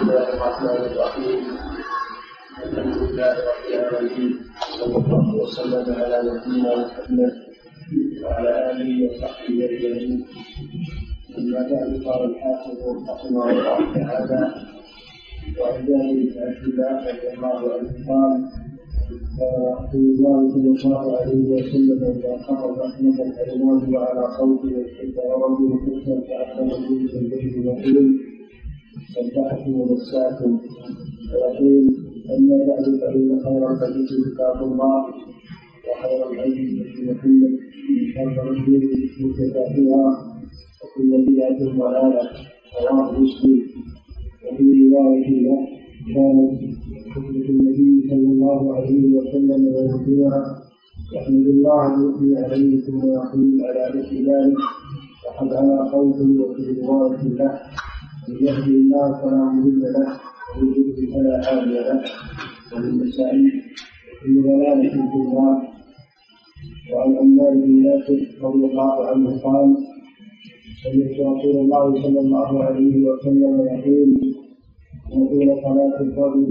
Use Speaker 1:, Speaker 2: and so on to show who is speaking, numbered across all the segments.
Speaker 1: الله الرحمن الرحيم الحمد لله رب العالمين صلى الله وسلم على نبينا وعلى اله وصحبه اجمعين اما بعد قال الحافظ رحمه الله تعالى وعن عبد الله رضي الله عنه قال رسول الله صلى الله عليه وسلم اذا خطب احمد الكلمات وعلى صوته واشتد ورجل حسنا فاحسن في البيت يقول سبحكم ومساكم ويقول اما بعد فإن خير الحديث كتاب الله وخير الهدي هدي محمد وشر الأمور محدثاتها وكل بدعة ضلالة رواه مسلم. وفي رواية له كانت خطبه النبي صلى الله عليه وسلم يوم يحمد الله ويثني عليه ثم يقول على مثل ذلك. وقد على خوف وفي رواية له من يهدي الله فلا مضل له ومن يضلل فلا هادي له. وللنسائي كل ضلالة في النار وعن عمار بن ياسر رضي الله عنه قال سمعت رسول الله صلى الله عليه وسلم يقول وطول صلاة الرجل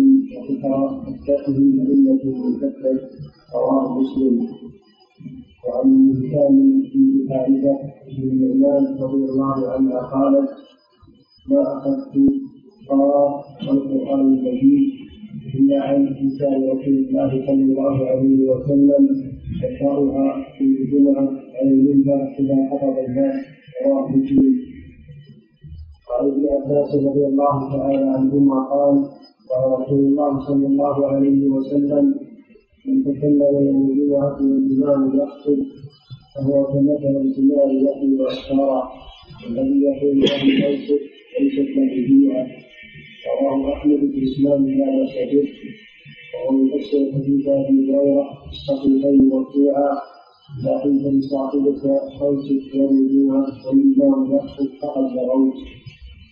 Speaker 1: السائل مئنة من كثرة رواه مسلم. وعن هشام بن حارثة بن النعمان رضي الله عنها قالت ما أخذت قراء القرآن المجيد إلا عن نساء رسول الله صلى الله عليه وسلم يشرها في الجمعة على المنبر إذا خطب الناس رواه مسلم وعن ابن عباس رضي الله تعالى عنهما قال قال رسول الله صلى الله عليه وسلم من تكلم يوم الجمعة والإمام يخطب فهو كمثل الثمار يحيي وأشعارا الذي يقول له ليست ليست جمعة رواه أحمد في إسلام لا بأس به وهو يفسر حديث أبي هريرة الصحيحين مرفوعا إذا قلت لصاحبك يوم الجمعة والإمام يخطب فقد بغوت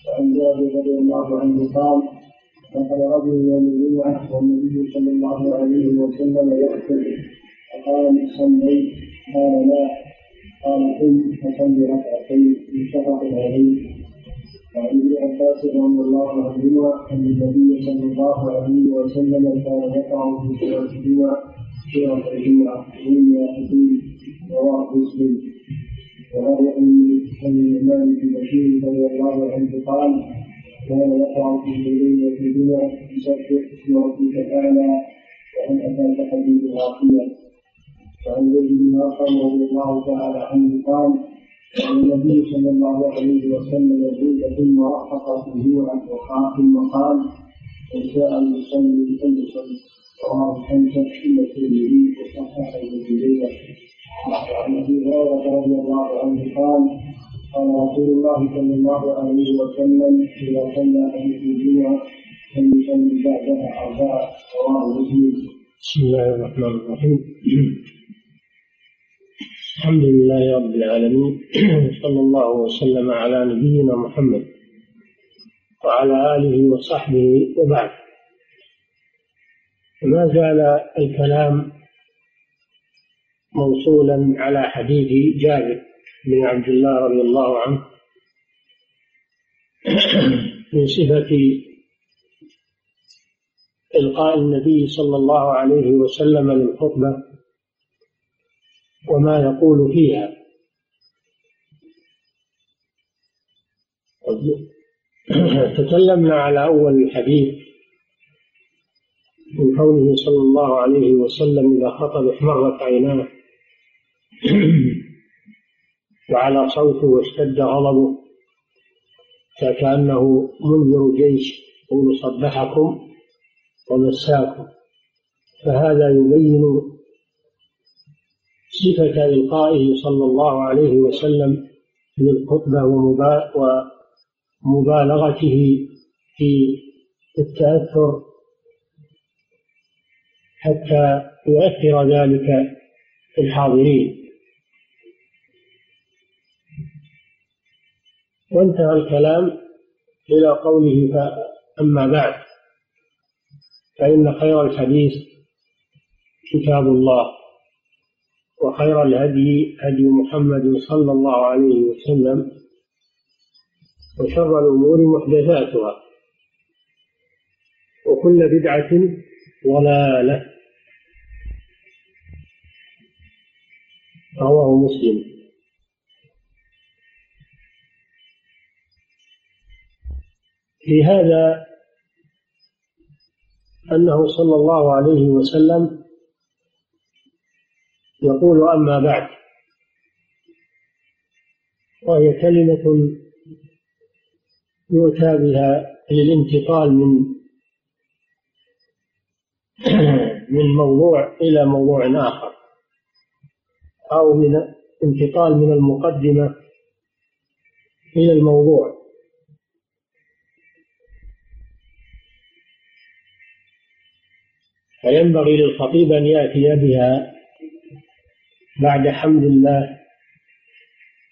Speaker 1: وعن جابر رضي الله عنه قال دخل رجل يوم الجمعة والنبي صلى الله عليه وسلم يخطب فقال صليت قال لا قال قم فصل ركعتين متفق عليه ابن عباس رضي الله عنهما ان النبي صلى الله عليه وسلم كان يقرا في سوره الجمعه سوره الجمعه وإني حكيم رواه مسلم وروى عن الإمام بن بشير رضي الله عنه قال كان يقرا في ليله الجمعه يسبح اسم ربك الاعلى وأن اتاك حديث غافيه وعن زيد بن رضي الله تعالى عنه قال النبي صلى الله عليه وسلم زيد ثم جوعا وخاف وقال ان شاء يصلي فليصلي رواه الخمسه الا الترمذي وصححه ابن جرير وعن أبي هريرة رضي الله عنه قال قال رسول الله صلى الله عليه وسلم إذا صلى حديث الجمعة فليصلي بعدها أربعة. رواه مسلم.
Speaker 2: بسم الله الرحمن الرحيم. الحمد لله رب العالمين. صلى الله وسلم على نبينا محمد وعلى آله وصحبه وبعد. ما زال الكلام موصولا على حديث جابر بن عبد الله رضي الله عنه من صفة إلقاء النبي صلى الله عليه وسلم للخطبة وما يقول فيها. تكلمنا على أول الحديث من قوله صلى الله عليه وسلم إذا خطب احمرت عيناه وعلى صوته واشتد غضبه فكأنه منذر جيش يقول صبحكم ومساكم فهذا يبين صفة إلقائه صلى الله عليه وسلم للخطبة ومبالغته في التأثر حتى يؤثر ذلك في الحاضرين. وانتهى الكلام إلى قوله أما بعد. فإن خير الحديث كتاب الله. وخير الهدي هدي محمد صلى الله عليه وسلم وشر الأمور محدثاتها. وكل بدعة ضلالة. رواه مسلم. في هذا أنه صلى الله عليه وسلم يقول أما بعد وهي كلمة يؤتى بها للانتقال من من موضوع إلى موضوع آخر أو من انتقال من المقدمة إلى الموضوع. فينبغي للخطيب أن يأتي بها بعد حمد الله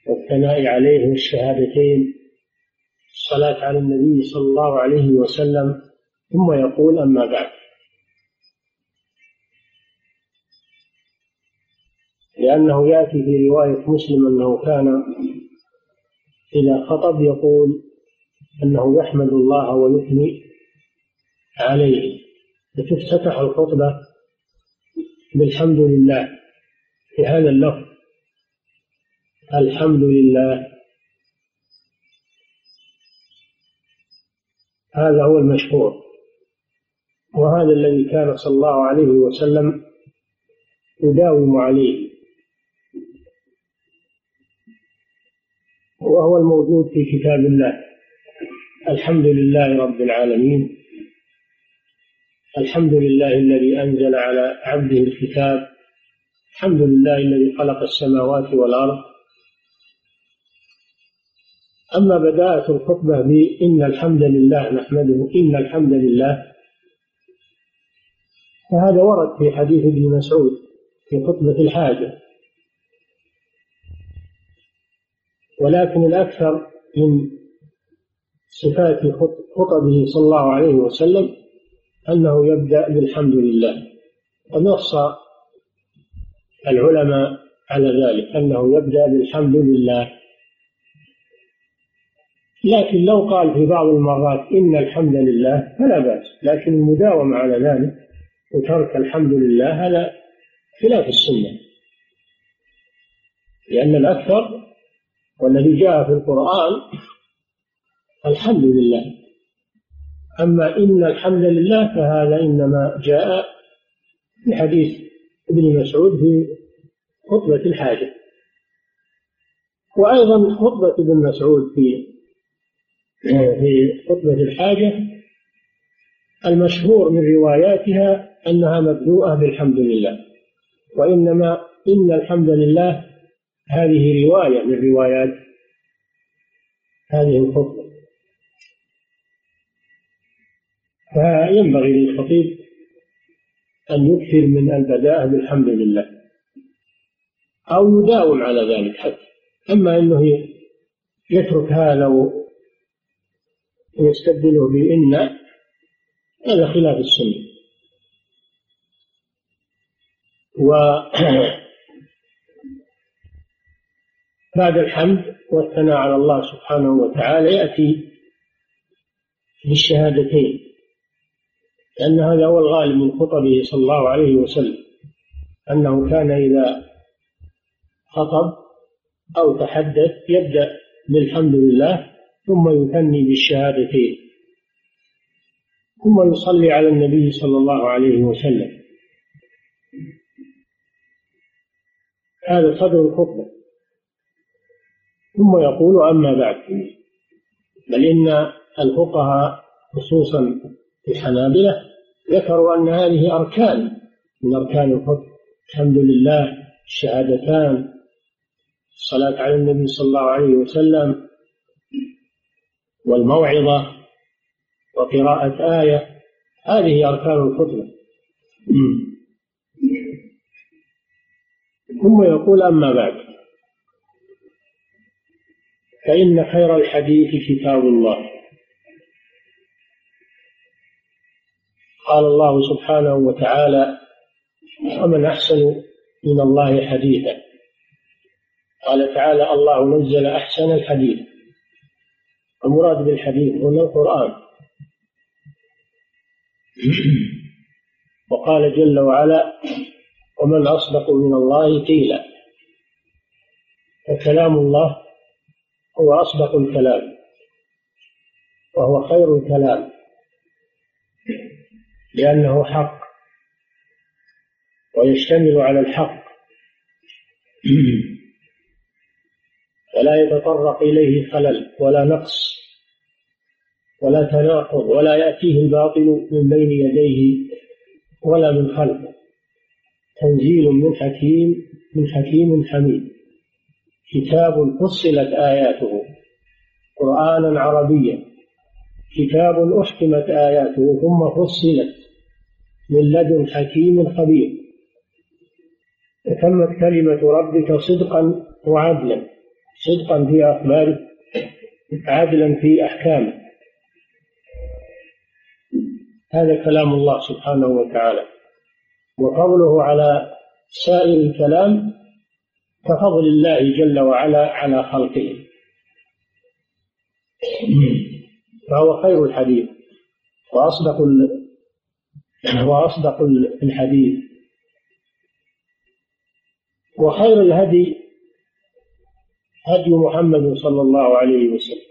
Speaker 2: والثناء عليه والشهادتين الصلاة على النبي صلى الله عليه وسلم ثم يقول أما بعد. لأنه يأتي في رواية مسلم أنه كان إذا خطب يقول أنه يحمد الله ويثني عليه. فتفتتح الخطبة؟ بالحمد لله. في هذا اللفظ. الحمد لله. هذا هو المشهور. وهذا الذي كان صلى الله عليه وسلم يداوم عليه. وهو الموجود في كتاب الله. الحمد لله رب العالمين. الحمد لله الذي أنزل على عبده الكتاب. الحمد لله الذي خلق السماوات والأرض. أما بدأت الخطبة بإن الحمد لله نحمده إن الحمد لله. فهذا ورد في حديث ابن مسعود في خطبة الحاجة. ولكن الأكثر من صفات خطبه صلى الله عليه وسلم أنه يبدأ بالحمد لله. ونص العلماء على ذلك أنه يبدأ بالحمد لله. لكن لو قال في بعض المرات إن الحمد لله فلا بأس لكن المداومة على ذلك وترك الحمد لله هذا خلاف السنة. لأن الأكثر والذي جاء في القرآن الحمد لله. أما إن الحمد لله فهذا إنما جاء في حديث ابن مسعود في خطبة الحاجة. وأيضا خطبة ابن مسعود في في خطبة الحاجة المشهور من رواياتها أنها مبدوءة بالحمد لله. وإنما إن الحمد لله هذه رواية من روايات هذه الخطبة. فينبغي للخطيب أن يكثر من البداءة بالحمد لله. أو يداوم على ذلك حتى. أما أنه يترك هذا ويستبدله بإن هذا خلاف السنة. و بعد الحمد والثناء على الله سبحانه وتعالى يأتي بالشهادتين. لأن هذا هو الغالب من خطبه صلى الله عليه وسلم أنه كان إذا خطب أو تحدث يبدأ بالحمد لله ثم يثني بالشهادتين ثم يصلي على النبي صلى الله عليه وسلم. هذا صدر الخطبة. ثم يقول أما بعد بل إن الفقهاء خصوصا الحنابلة ذكروا أن هذه أركان من أركان الخطبة الحمد لله الشهادتان الصلاة على النبي صلى الله عليه وسلم والموعظة وقراءة آية هذه أركان الخطبة. ثم يقول أما بعد فإن خير الحديث كتاب الله. قال الله سبحانه وتعالى ومن أحسن من الله حديثا. قال تعالى الله نزل أحسن الحديث. المراد بالحديث هنا القرآن. وقال جل وعلا ومن أصدق من الله قيلا. فكلام الله هو أصدق الكلام وهو خير الكلام. لأنه حق ويشتمل على الحق. ولا يتطرق إليه خلل ولا نقص ولا تناقض ولا يأتيه الباطل من بين يديه ولا من خلفه. تنزيل من حكيم من حكيم حميد. كتاب فصلت آياته. قرآنا عربيا. كتاب أحكمت آياته ثم فصلت. من لدن حكيم خبير تمت كلمة ربك صدقا وعدلا. صدقا في أخباره عدلا في أحكامه. هذا كلام الله سبحانه وتعالى. وفضله على سائر الكلام كفضل الله جل وعلا على خلقه. فهو خير الحديث. وأصدق وأصدق الحديث. وخير الهدي هدي محمد صلى الله عليه وسلم.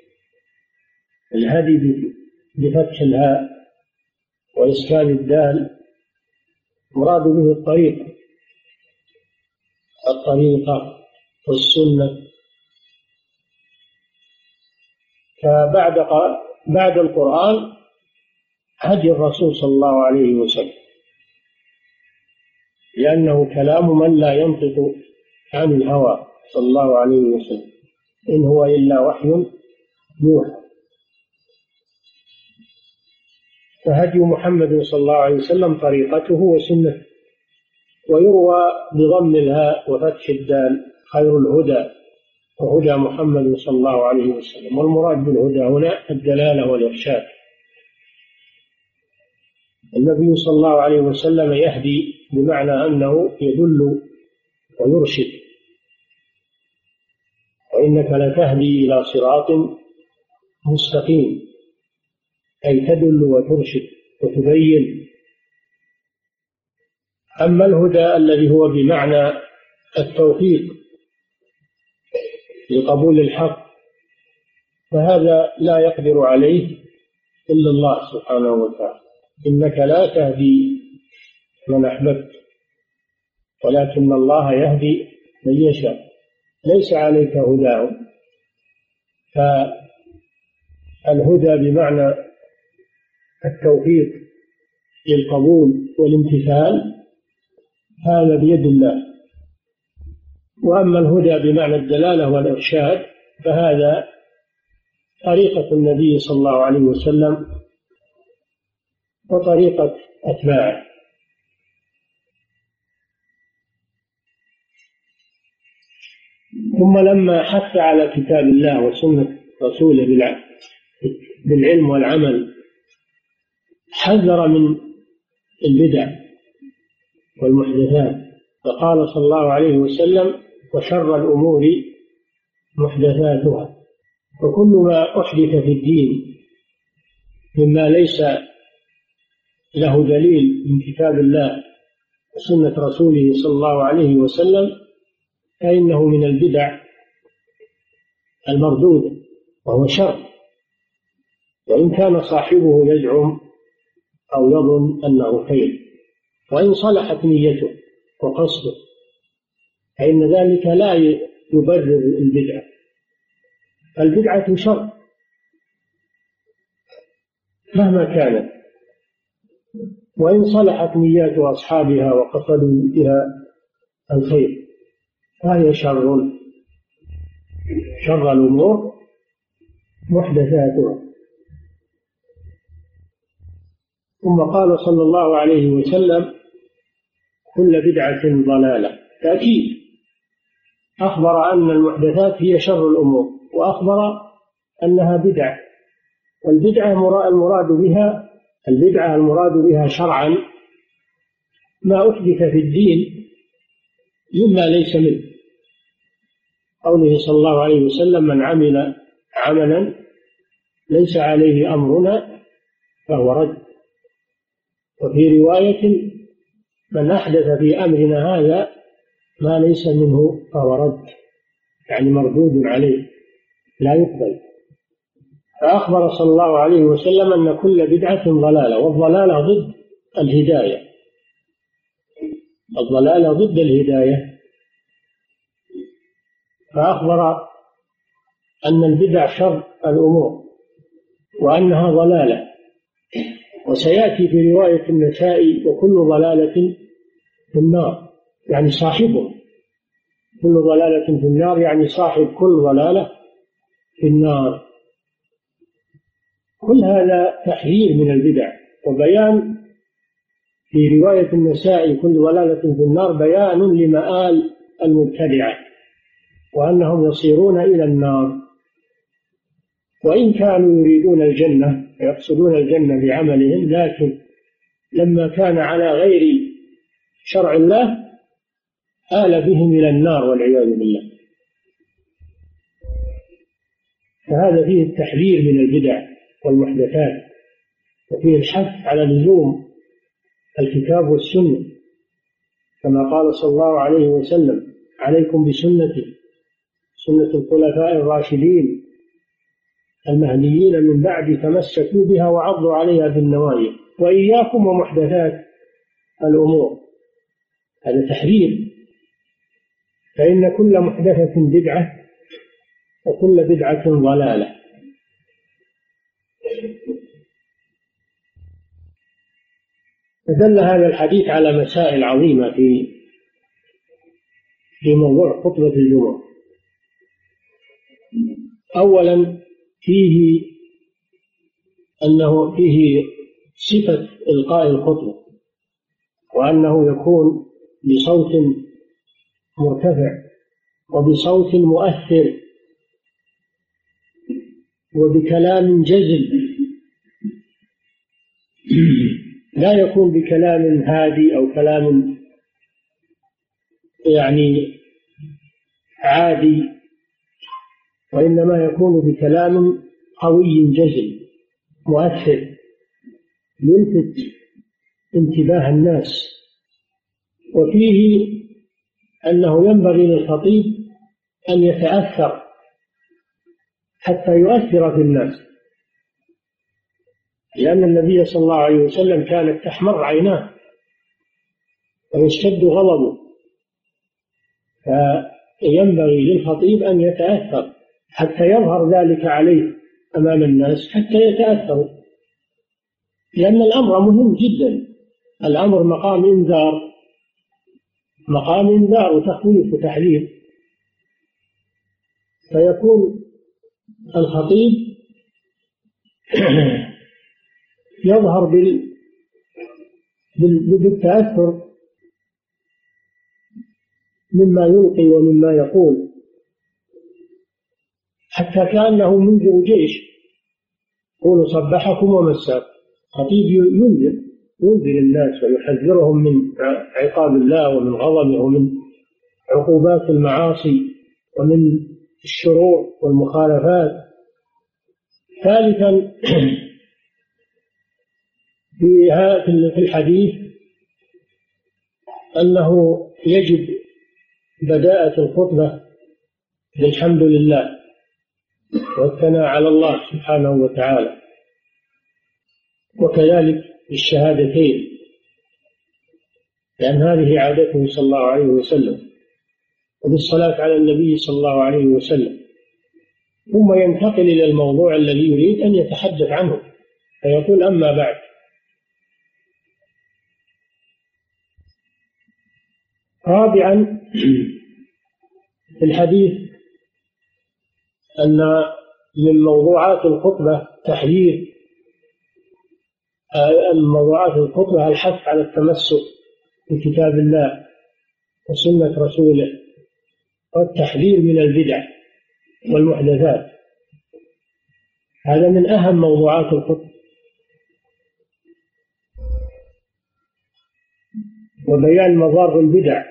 Speaker 2: الهدي بفتح الهاء وإسكان الدال مراد به الطريق الطريقة والسنة فبعد بعد القرآن هدي الرسول صلى الله عليه وسلم. لأنه كلام من لا ينطق عن الهوى صلى الله عليه وسلم. إن هو إلا وحي يوحى. فهدي محمد صلى الله عليه وسلم طريقته وسنته. ويروى بضم الهاء وفتح الدال خير الهدى وهدى محمد صلى الله عليه وسلم. والمراد بالهدى هنا الدلالة والإرشاد. النبي صلى الله عليه وسلم يهدي بمعنى أنه يدل ويرشد. وإنك لتهدي إلى صراط مستقيم أي تدل وترشد وتبين. أما الهدى الذي هو بمعنى التوفيق لقبول الحق فهذا لا يقدر عليه إلا الله سبحانه وتعالى. إنك لا تهدي من أحببت ولكن الله يهدي من يشاء. ليس عليك هداهم. فالهدى بمعنى التوفيق للقبول والامتثال هذا بيد الله. وأما الهدى بمعنى الدلالة والإرشاد فهذا طريقة النبي صلى الله عليه وسلم وطريقة أتباعه. ثم لما حث على كتاب الله وسنة رسوله بالعلم والعمل حذر من البدع والمحدثات. فقال صلى الله عليه وسلم وشر الأمور محدثاتها وكل ما أحدث في الدين مما ليس له دليل من كتاب الله وسنة رسوله صلى الله عليه وسلم فإنه من البدع المردودة وهو شر. وإن كان صاحبه يزعم أو يظن أنه خير وإن صلحت نيته وقصده فإن ذلك لا يبرر البدعة البدعة شر. مهما كانت. وإن صلحت نيات أصحابها وقصدوا بها الخير فهي شر. شر الأمور محدثاتها. ثم قال صلى الله عليه وسلم كل بدعة ضلالة. تأكيد. أخبر أن المحدثات هي شر الأمور وأخبر أنها بدع والبدعة المراد بها البدعة المراد بها شرعا ما أحدث في الدين مما ليس منه. قوله صلى الله عليه وسلم من عمل عملا ليس عليه أمرنا فهو رد. وفي رواية من أحدث في أمرنا هذا ما ليس منه فهو رد. يعني مردود عليه لا يقبل. فأخبر صلى الله عليه وسلم أن كل بدعة ضلالة والضلالة ضد الهداية. الضلالة ضد الهداية. فأخبر أن البدع شر الأمور وأنها ضلالة. وسيأتي في رواية النسائي وكل ضلالة في النار يعني صاحبه. كل ضلالة في النار يعني صاحب كل ضلالة في النار. كل هذا تحذير من البدع. وبيان في رواية النسائي كل ضلالة في النار بيان لمآل المبتدعة وأنهم يصيرون إلى النار. وإن كانوا يريدون الجنة ويقصدون الجنة بعملهم لكن لما كان على غير شرع الله آل بهم إلى النار والعياذ بالله. فهذا فيه التحذير من البدع. والمحدثات. وفيه الحث على لزوم الكتاب والسنة. كما قال صلى الله عليه وسلم عليكم بسنتي. سنة الخلفاء الراشدين المهديين من بعد تمسكوا بها وعضوا عليها بالنواجذ وإياكم ومحدثات الأمور. هذا تحذير. فإن كل محدثة بدعة وكل بدعة ضلالة. فدل هذا الحديث على مسائل عظيمة في في موضوع خطبة الجمعة. أولا فيه أنه فيه صفة إلقاء الخطبة وأنه يكون بصوت مرتفع وبصوت مؤثر وبكلام جزل لا يكون بكلام هادي أو كلام يعني عادي وإنما يكون بكلام قوي جزل مؤثر يلفت انتباه الناس. وفيه أنه ينبغي للخطيب أن يتأثر حتى يؤثر في الناس. لأن النبي صلى الله عليه وسلم كانت تحمر عيناه ويشتد غضبه. فينبغي للخطيب أن يتأثر حتى يظهر ذلك عليه أمام الناس حتى يتأثروا لأن الأمر مهم جدا. الأمر مقام إنذار. مقام إنذار وتخويف وتحذير. فيكون الخطيب يظهر بال بالتأثر مما يلقي ومما يقول. حتى كأنه منذر جيش يقول صبحكم ومساكم خطيب ينذر ينذر الناس ويحذرهم من عقاب الله ومن غضبه ومن عقوبات المعاصي ومن الشرور والمخالفات. ثالثا في في الحديث أنه يجب بداءة الخطبة بالحمد لله والثناء على الله سبحانه وتعالى وكذلك بالشهادتين لأن هذه عادته صلى الله عليه وسلم وبالصلاة على النبي صلى الله عليه وسلم ثم ينتقل إلى الموضوع الذي يريد أن يتحدث عنه فيقول أما بعد. رابعا في الحديث أن من موضوعات الخطبة تحذير من موضوعات الخطبة الحث على التمسك بكتاب الله وسنة رسوله والتحذير من البدع والمحدثات. هذا من أهم موضوعات الخطبة. وبيان مضار البدع.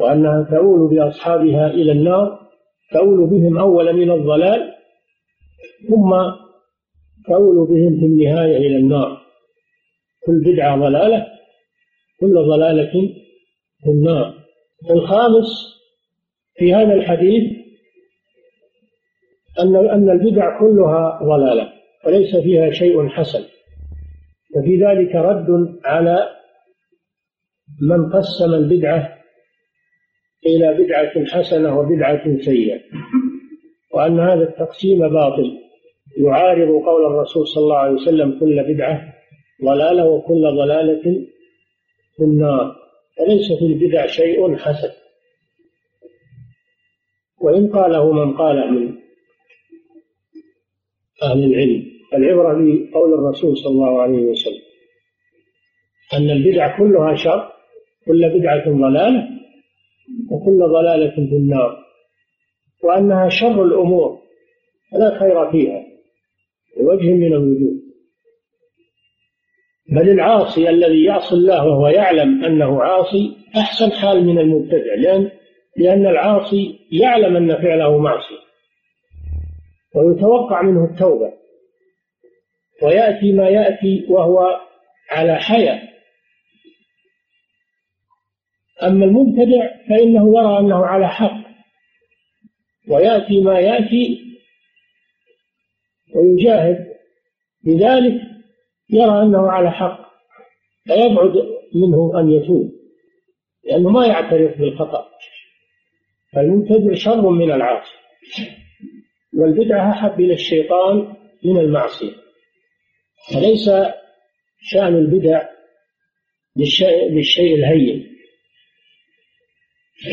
Speaker 2: وأنها تؤول بأصحابها إلى النار تؤول بهم أولا إلى الضلال ثم تؤول بهم في النهاية إلى النار. كل بدعة ضلالة كل ضلالة في النار. الخامس في هذا الحديث أن أن البدع كلها ضلالة وليس فيها شيء حسن. وفي ذلك رد على من قسم البدعة إلى بدعة حسنة وبدعة سيئة. وأن هذا التقسيم باطل. يعارض قول الرسول صلى الله عليه وسلم كل بدعة ضلالة وكل ضلالة في النار. فليس في البدع شيء حسن. وإن قاله من قاله من أهل العلم. العبرة بقول الرسول صلى الله عليه وسلم. أن البدع كلها شر كل بدعة ضلالة وكل ضلالة في النار. وأنها شر الأمور فلا خير فيها بوجه من الوجوه بل العاصي الذي يعصي الله وهو يعلم أنه عاصي أحسن حال من المبتدع لأن لأن العاصي يعلم أن فعله معصية. ويتوقع منه التوبة. ويأتي ما يأتي وهو على حياة. أما المبتدع فإنه يرى أنه على حق ويأتي ما يأتي ويجاهد. لذلك يرى أنه على حق فيبعد منه أن يتوب لأنه ما يعترف بالخطأ. فالمبتدع شر من العاصي والبدعة أحب إلى الشيطان من المعصية. فليس شأن البدع بالشيء, الهين.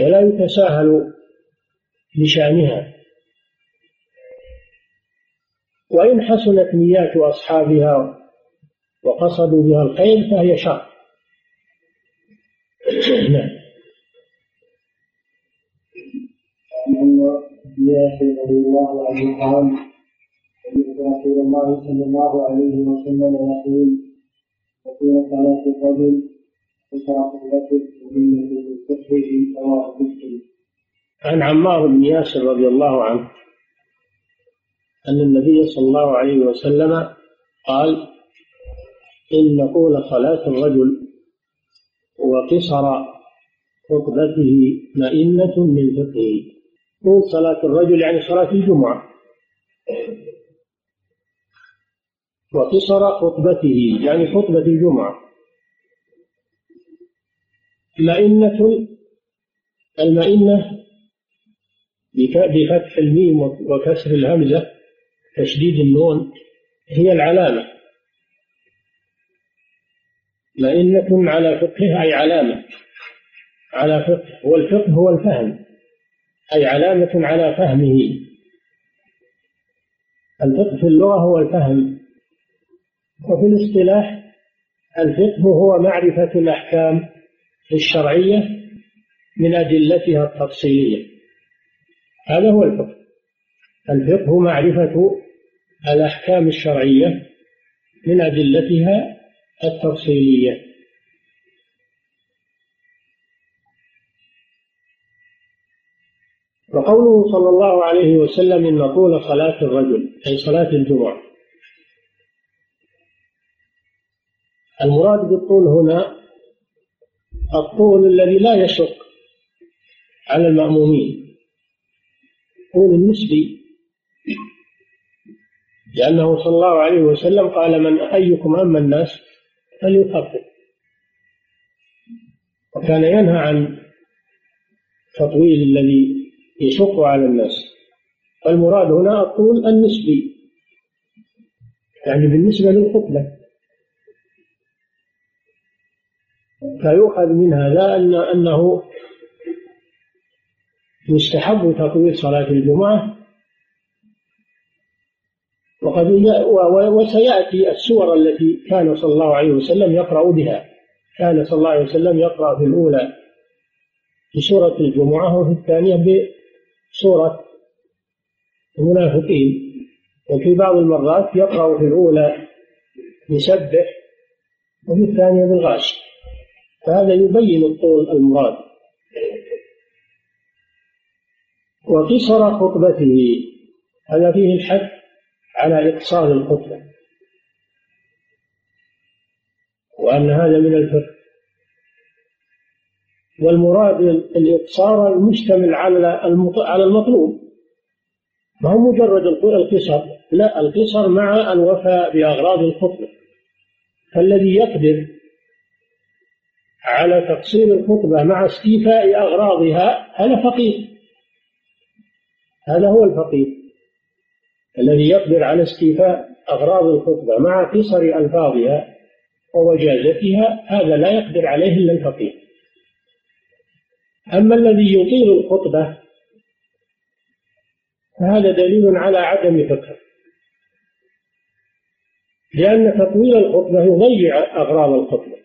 Speaker 2: ولا يتساهل بشأنها. وإن حسنت نيات أصحابها وقصدوا بها الخير فهي شر. نعم.
Speaker 1: الله عنه قال رسول الله صلى الله عليه وسلم يقول وفي صلاة الرجل وشرف الرجل
Speaker 2: عن عمار بن ياسر رضي الله عنه أن النبي صلى الله عليه وسلم قال إن طول صلاة الرجل وقصر خطبته مئنة من فقهه. طول صلاة الرجل يعني صلاة الجمعة. وقصر خطبته يعني خطبة الجمعة. مئنة المئنة بفتح الميم وكسر الهمزة تشديد النون هي العلامة. مئنة على فقه أي علامة. على فقه. والفقه هو الفهم. أي علامة على فهمه. الفقه في اللغة هو الفهم. وفي الاصطلاح الفقه هو معرفة الأحكام. الشرعية من أدلتها التفصيلية. هذا هو الفقه. الفقه معرفة الأحكام الشرعية من أدلتها التفصيلية. وقوله صلى الله عليه وسلم إن طول صلاة الرجل أي صلاة الجمعة. المراد بالطول هنا الطول الذي لا يشق على المأمومين. طول النسبي لأنه صلى الله عليه وسلم قال من أيكم أما الناس فليخفف وكان ينهى عن تطويل الذي يشق على الناس. المراد هنا الطول النسبي. يعني بالنسبة للخطبة فيؤخذ من هذا أن أنه يستحب تطويل صلاة الجمعة. وقد وسيأتي السور التي كان صلى الله عليه وسلم يقرأ بها. كان صلى الله عليه وسلم يقرأ في الأولى بسورة الجمعة وفي الثانية سورة المنافقين. وفي بعض المرات يقرأ في الأولى يسبح وفي الثانية بالغاش. فهذا يبين الطول المراد. وقصر خطبته هذا فيه الحث على إقصار الخطبة. وأن هذا من الفقه. والمراد الإقصار المشتمل على على المطلوب. ما هو مجرد القصر. لا القصر مع الوفاء بأغراض الخطبة. فالذي يقدر على تقصير الخطبة مع استيفاء أغراضها هذا فقير هذا هو الفقير الذي يقدر على استيفاء أغراض الخطبة مع قصر ألفاظها ووجازتها هذا لا يقدر عليه إلا الفقير أما الذي يطيل الخطبة فهذا دليل على عدم فقه لأن تطويل الخطبة يضيع أغراض الخطبة.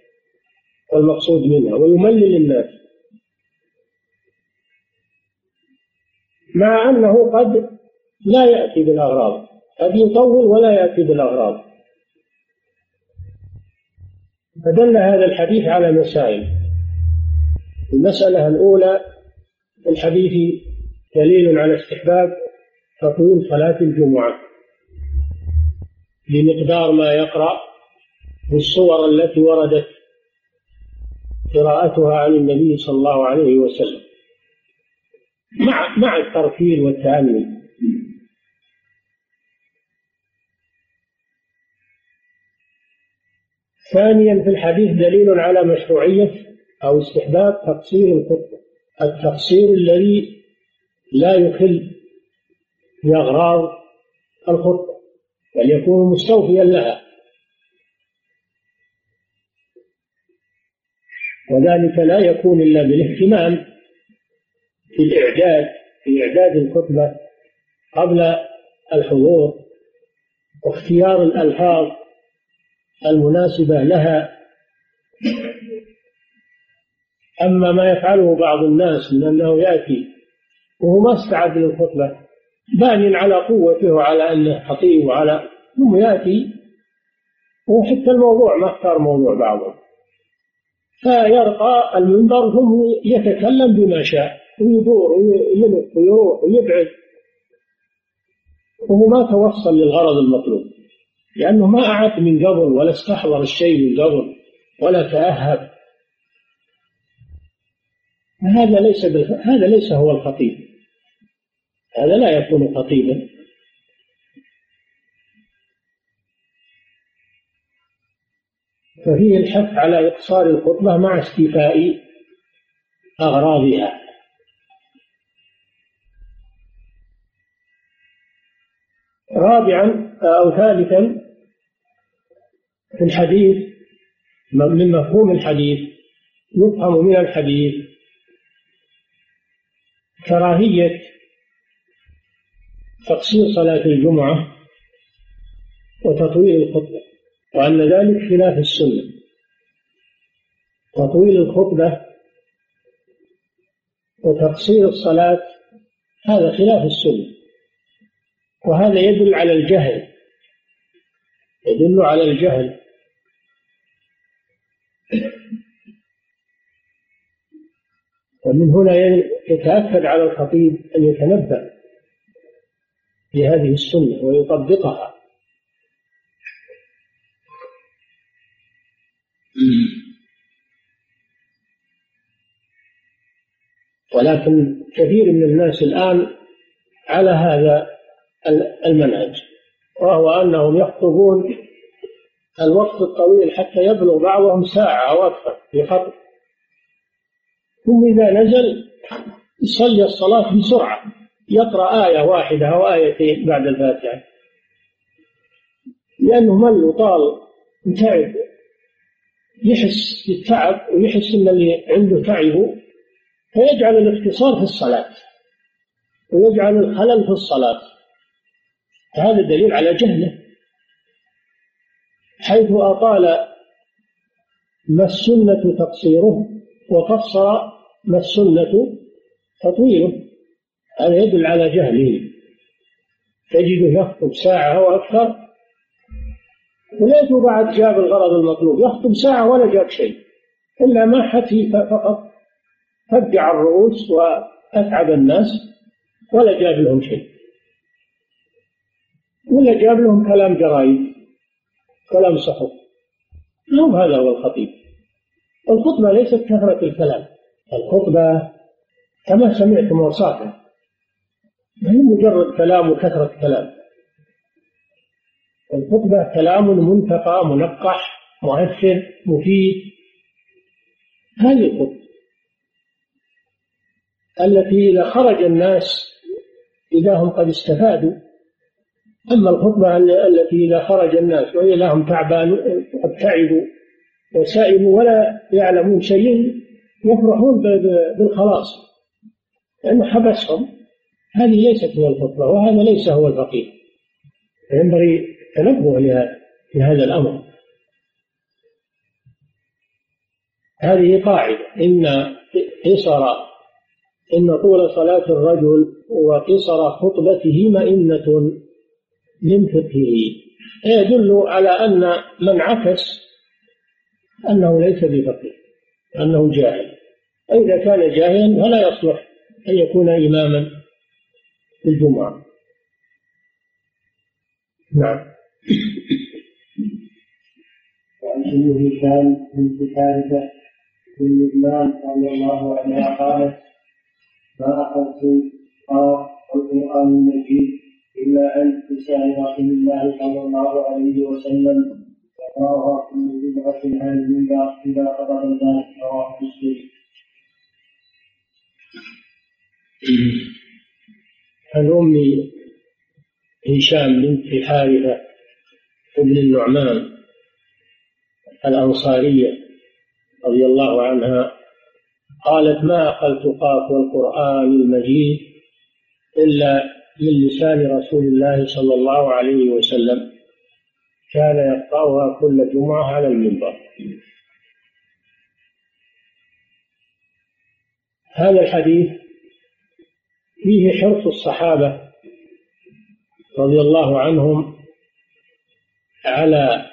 Speaker 2: والمقصود منها ويملل الناس. مع أنه قد لا يأتي بالأغراض قد يطول ولا يأتي بالأغراض. فدل هذا الحديث على مسائل. المسألة الأولى الحديث دليل على استحباب تطويل صلاة الجمعة. بمقدار ما يقرأ بالصور التي وردت قراءتها عن النبي صلى الله عليه وسلم. مع مع الترتيل والتأني ثانيا في الحديث دليل على مشروعية أو استحباب تقصير الخطبة التقصير الذي لا يخل بأغراض الخطبة بل يكون مستوفيا لها. وذلك لا يكون إلا بالاهتمام في الإعداد في إعداد الخطبة قبل الحضور واختيار الألفاظ المناسبة لها. أما ما يفعله بعض الناس من أنه يأتي وهو ما استعد للخطبة بان على قوته وعلى أنه خطيب وعلى ثم يأتي وحتى الموضوع ما اختار موضوع بعضهم فيرقى المنبر ثم يتكلم بما شاء. ويدور ويلف ويروح ويبعد وهو ما توصل للغرض المطلوب لأنه ما أعد من قبل ولا استحضر الشيء من قبل ولا تأهب. هذا ليس هذا ليس هو الخطيب. هذا لا يكون خطيبا. ففيه الحث على إقصار الخطبة مع استيفاء أغراضها. رابعا أو ثالثا في الحديث من مفهوم الحديث يفهم من الحديث كراهية تقصير صلاة الجمعة وتطويل الخطبة. وأن ذلك خلاف السنة. تطويل الخطبة وتقصير الصلاة هذا خلاف السنة. وهذا يدل على الجهل. يدل على الجهل. ومن هنا يتأكد على الخطيب أن يتنبأ بهذه السنة ويطبقها. ولكن كثير من الناس الآن على هذا المنهج وهو أنهم يخطبون الوقت الطويل حتى يبلغ بعضهم ساعة أو أكثر في خطب. ثم إذا نزل يصلي الصلاة بسرعة يقرأ آية واحدة أو آيتين بعد الفاتحة. لأنه مل وطال وتعب يحس بالتعب ويحس إن اللي عنده تعبه. فيجعل الاختصار في الصلاة. ويجعل الخلل في الصلاة. هذا دليل على جهله. حيث أطال ما السنة تقصيره؟ وقصر ما السنة تطويله؟ هذا يدل على جهله. تجده يخطب ساعة أو أكثر. وليته بعد جاب الغرض المطلوب. يخطب ساعة ولا جاب شيء. إلا ما حكي فقط فجع الرؤوس وأتعب الناس ولا جاب لهم شيء. ولا جاب لهم كلام جرايد كلام صحف. مو هذا هو الخطيب. الخطبة ليست كثرة الكلام الخطبة كما سمعتم وصافا ما هي مجرد كلام وكثرة كلام الخطبة كلام منتقى منقح مؤثر مفيد. هذه الخطبة. التي إذا خرج الناس إذا هم قد استفادوا. أما الخطبة التي إذا خرج الناس وإذا هم تعبان قد تعبوا وسائبوا ولا يعلمون شيء يفرحون بالخلاص. لأنه حبسهم هذه ليست هي الخطبة وهذا ليس هو الفقيه. فينبغي التنبه لهذا الأمر. هذه قاعدة. إن قصر إن طول صلاة الرجل وقصر خطبته مئنة من فقهه. يدل على أن من عكس أنه ليس بفقيه أنه جاهل. فإذا كان جاهلا فلا يصلح أن يكون إماما في الجمعة. نعم.
Speaker 1: وعن ابن هشام بن حارثة بن لبنان رضي الله عنها قالت ما أخذت القرآن المجيد إلا عند لسان رسول الله صلى الله عليه وسلم يقرأها كل بدعة عن المنبر إذا قضى الناس رواه مسلم.
Speaker 2: عن أم هشام بنت حارثة بن النعمان الأنصارية رضي الله عنها قالت ما أقلت قاف والقرآن المجيد إلا من لسان رسول الله صلى الله عليه وسلم. كان يقرأها كل جمعة على المنبر. هذا الحديث فيه حرص الصحابة رضي الله عنهم على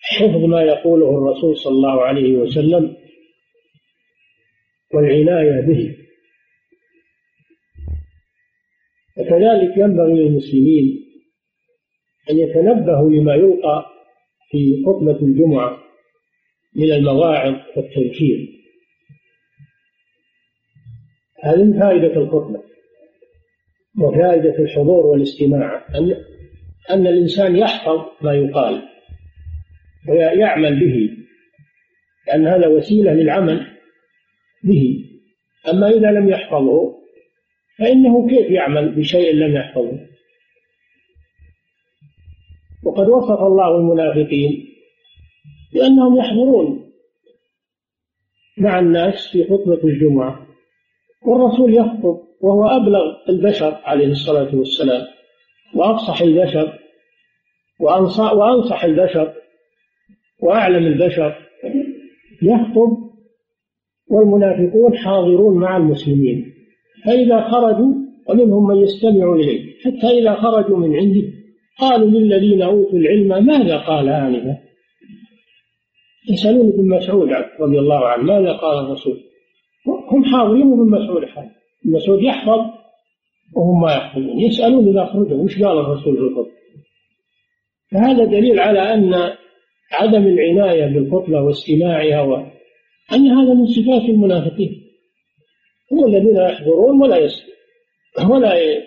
Speaker 2: حفظ ما يقوله الرسول صلى الله عليه وسلم والعناية به. وكذلك ينبغي للمسلمين أن يتنبهوا لما يلقى في خطبة الجمعة من المواعظ والتذكير هذه فائدة الخطبة وفائدة الحضور والاستماع أن أن الإنسان يحفظ ما يقال ويعمل به لأن هذا وسيلة للعمل به. أما إذا لم يحفظه فإنه كيف يعمل بشيء لم يحفظه؟ وقد وصف الله المنافقين بأنهم يحضرون مع الناس في خطبة الجمعة والرسول يخطب وهو أبلغ البشر عليه الصلاة والسلام وأفصح البشر وأنصح البشر وأعلم البشر يخطب والمنافقون حاضرون مع المسلمين. فإذا خرجوا ومنهم من يستمع إليه. حتى إذا خرجوا من عنده قالوا للذين أوتوا العلم ماذا قال آنفا؟ يسألون ابن مسعود رضي الله عنه ماذا قال الرسول؟ هم حاضرين وابن مسعود حاضر. ابن مسعود يحفظ وهم ما يحفظون. يسألون إذا خرجوا وش قال الرسول في فهذا دليل على أن عدم العناية بالخطبة واستماعها. أن هذا من صفات المنافقين. هم الذين يحضرون ولا يسمعون ولا.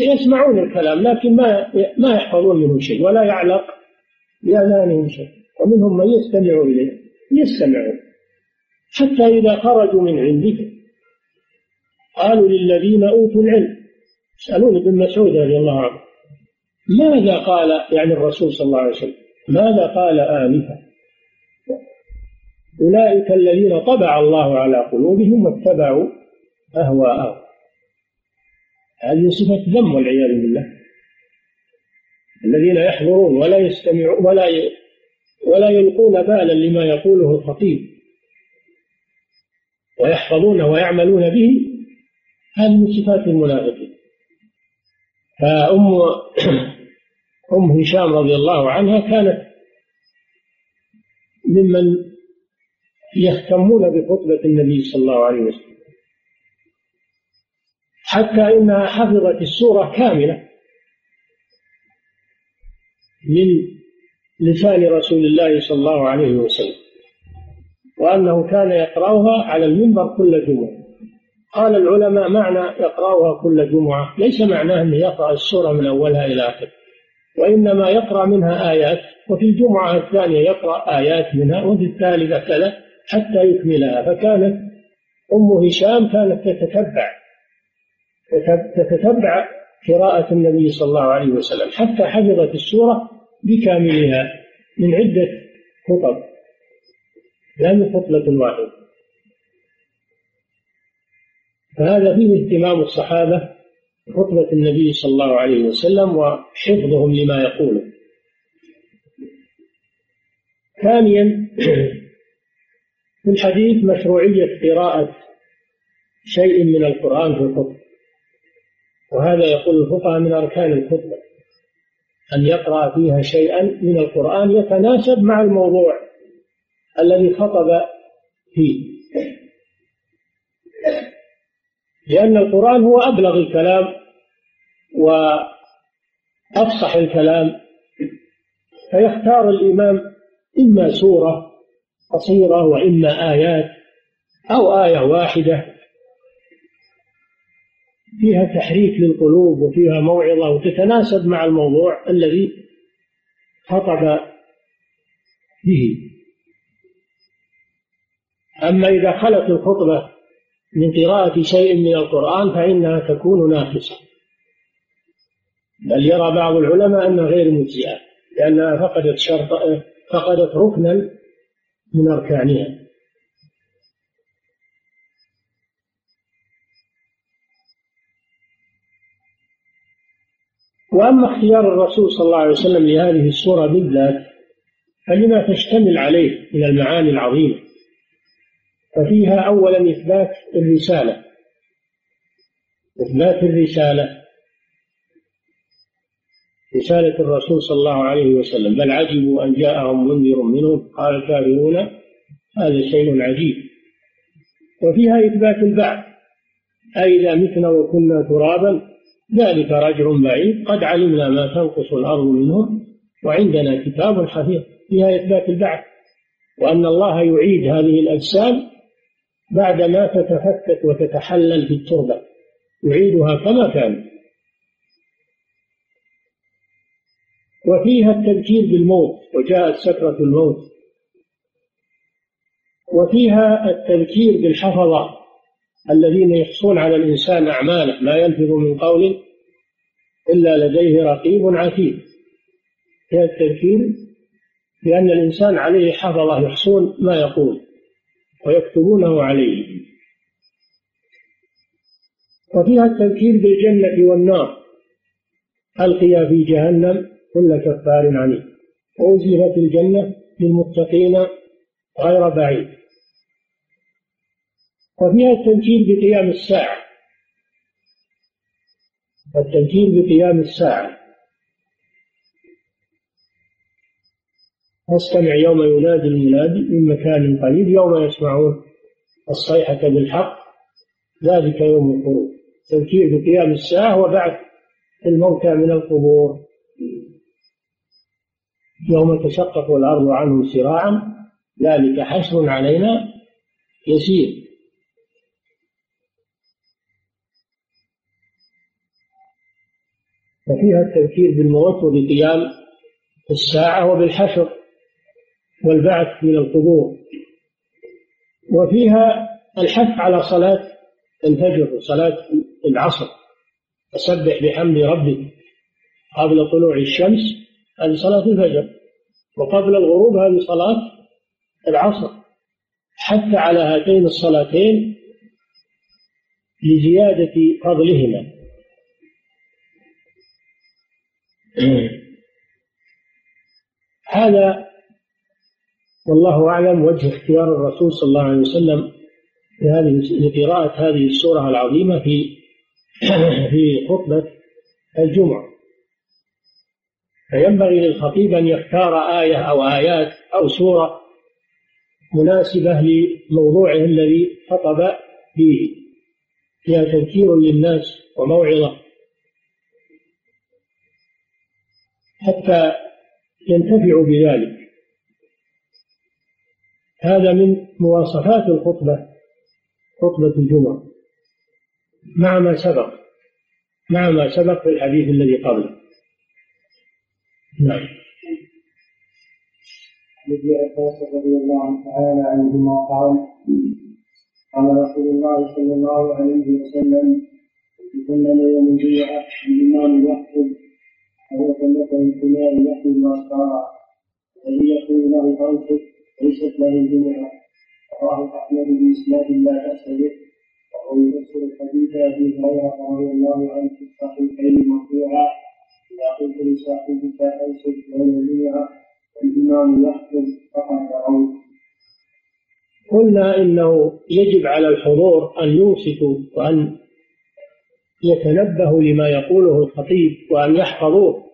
Speaker 2: يسمعون الكلام لكن ما ما يحفظون منه شيء ولا يعلق بأذانهم شيء. ومنهم من يستمع إليه يستمعون. حتى إذا خرجوا من عندك قالوا للذين أوتوا العلم يسألون ابن مسعود رضي الله عنه ماذا قال يعني الرسول صلى الله عليه وسلم؟ ماذا قال آنفا؟ أولئك الذين طبع الله على قلوبهم واتبعوا أهواءهم. هذه صفة ذم والعياذ بالله. الذين يحضرون ولا يستمعون ولا ي... ولا يلقون بالا لما يقوله الخطيب. ويحفظونه ويعملون به. هذه صفات المنافقين. فأم أم هشام رضي الله عنها كانت ممن يهتمون بخطبة النبي صلى الله عليه وسلم. حتى إنها حفظت السورة كاملة من لسان رسول الله صلى الله عليه وسلم وأنه كان يقرأها على المنبر كل جمعة. قال العلماء معنى يقرأها كل جمعة ليس معناه أنه يقرأ السورة من أولها إلى آخرها وإنما يقرأ منها آيات وفي الجمعة الثانية يقرأ آيات منها وفي الثالثة كذا حتى يكملها. فكانت أم هشام كانت تتتبع تتتبع قراءة النبي صلى الله عليه وسلم حتى حفظت السورة بكاملها من عدة خطب لا من خطبة واحدة. فهذا فيه اهتمام الصحابة بخطبة النبي صلى الله عليه وسلم وحفظهم لما يقوله. ثانيا في الحديث مشروعية قراءة شيء من القرآن في الخطبة. وهذا يقول الفقهاء من أركان الخطبة. أن يقرأ فيها شيئا من القرآن يتناسب مع الموضوع الذي خطب فيه. لأن القرآن هو أبلغ الكلام وأفصح الكلام. فيختار الإمام إما سورة قصيرة وإما آيات أو آية واحدة. فيها تحريك للقلوب وفيها موعظة وتتناسب مع الموضوع الذي خطب به. أما إذا خلت الخطبة من قراءة شيء من القرآن فإنها تكون ناقصة. بل يرى بعض العلماء أنها غير مجزئة لأنها فقدت شرط فقدت ركنا من أركانها. وأما اختيار الرسول صلى الله عليه وسلم لهذه السورة بالذات فلما تشتمل عليه من المعاني العظيمة ففيها أولا إثبات الرسالة. إثبات الرسالة رسالة الرسول صلى الله عليه وسلم بل عجبوا أن جاءهم منذر منهم. قال الكافرون هذا شيء عجيب. وفيها إثبات البعث أي إذا متنا وكنا ترابا ذلك رجع بعيد قد علمنا ما تنقص الأرض منهم وعندنا كتاب حفيظ. فيها إثبات البعث وأن الله يعيد هذه الأجسام بعدما تتفتت وتتحلل في التربة يعيدها كما كانت وفيها التذكير بالموت وجاءت سكرة الموت. وفيها التذكير بالحفظة الذين يحصون على الإنسان أعماله ما يلفظ من قول إلا لديه رقيب عتيد. فيها التذكير بأن الإنسان عليه حفظة يحصون ما يقول ويكتبونه عليه. وفيها التذكير بالجنة والنار ألقي في جهنم كل كفار عنيد. وأزلفت الجنة للمتقين غير بعيد. وفيها التذكير بقيام الساعة. والتذكير بقيام الساعة. فاستمع يوم ينادي المنادي من مكان قريب يوم يسمعون الصيحة بالحق. ذلك يوم الخروج. تذكير بقيام الساعة وبعث الموتى من القبور. يوم تشقق الأرض عنهم سراعا ذلك حشر علينا يسير. وفيها التذكير بالموت وبقيام الساعة وبالحشر والبعث من القبور. وفيها الحث على صلاة الفجر وصلاة العصر. فسبح بحمد ربك قبل طلوع الشمس هذه صلاة الفجر. وقبل الغروب هذه صلاة العصر. حتى على هاتين الصلاتين لزيادة فضلهما. هذا والله أعلم وجه اختيار الرسول صلى الله عليه وسلم لقراءة هذه السورة العظيمة في في خطبة الجمعة. فينبغي للخطيب أن يختار آية أو آيات أو سورة مناسبة لموضوعه الذي خطب فيه. فيها تذكير للناس وموعظة. حتى ينتفع بذلك. هذا من مواصفات الخطبة خطبة الجمعة. مع ما سبق مع ما سبق في الحديث الذي قبله. نعم.
Speaker 1: ابن عباس رضي الله تعالى عنهما قال قال رسول الله صلى الله عليه وسلم يوم الجمعة الإمام يخطب وهو كمثل الحمار يحمل أسفارا الذي يقول له أنصت ليست له الجمعة رواه أحمد بإسناد لا بأس به وهو يفسر الحديث أبي هريرة رضي الله عنه في الصحيحين مرفوعا. إذا قلت لصاحبك أنصت يوم الجمعة الإمام يخطب فقد
Speaker 2: قلنا إنه يجب على الحضور أن ينصتوا وأن يتنبهوا لما يقوله الخطيب وأن يحفظوه.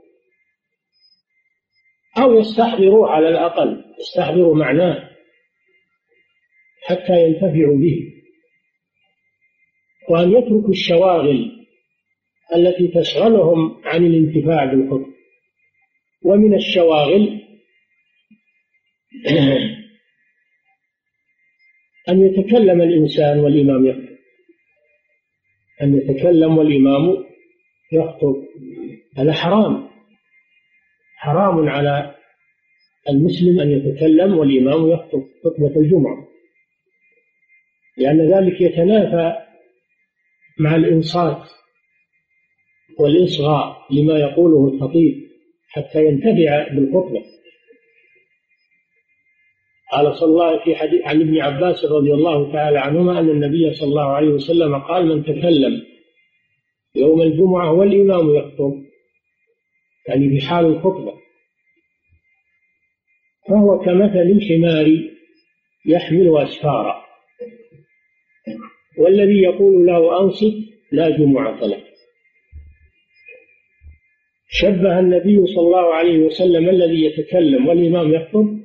Speaker 2: أو يستحضروا على الأقل يستحضروا معناه حتى ينتفعوا به. وأن يتركوا الشواغل التي تشغلهم عن الانتفاع بالخطب ومن الشواغل أن يتكلم الإنسان والإمام يخطب أن يتكلم والإمام يخطب. هذا حرام. حرام على المسلم أن يتكلم والإمام يخطب خطبة الجمعة. لأن ذلك يتنافى مع الإنصات. والإصغاء لما يقوله الخطيب حتى ينتفع بالخطبة. قال صلى الله في حديث عن ابن عباس رضي الله تعالى عنهما أن النبي صلى الله عليه وسلم قال من تكلم يوم الجمعة والإمام يخطب يعني في حال الخطبة. فهو كمثل الحمار يحمل أسفارا والذي يقول له أنصت لا جمعة له شبه النبي صلى الله عليه وسلم الذي يتكلم والإمام يخطب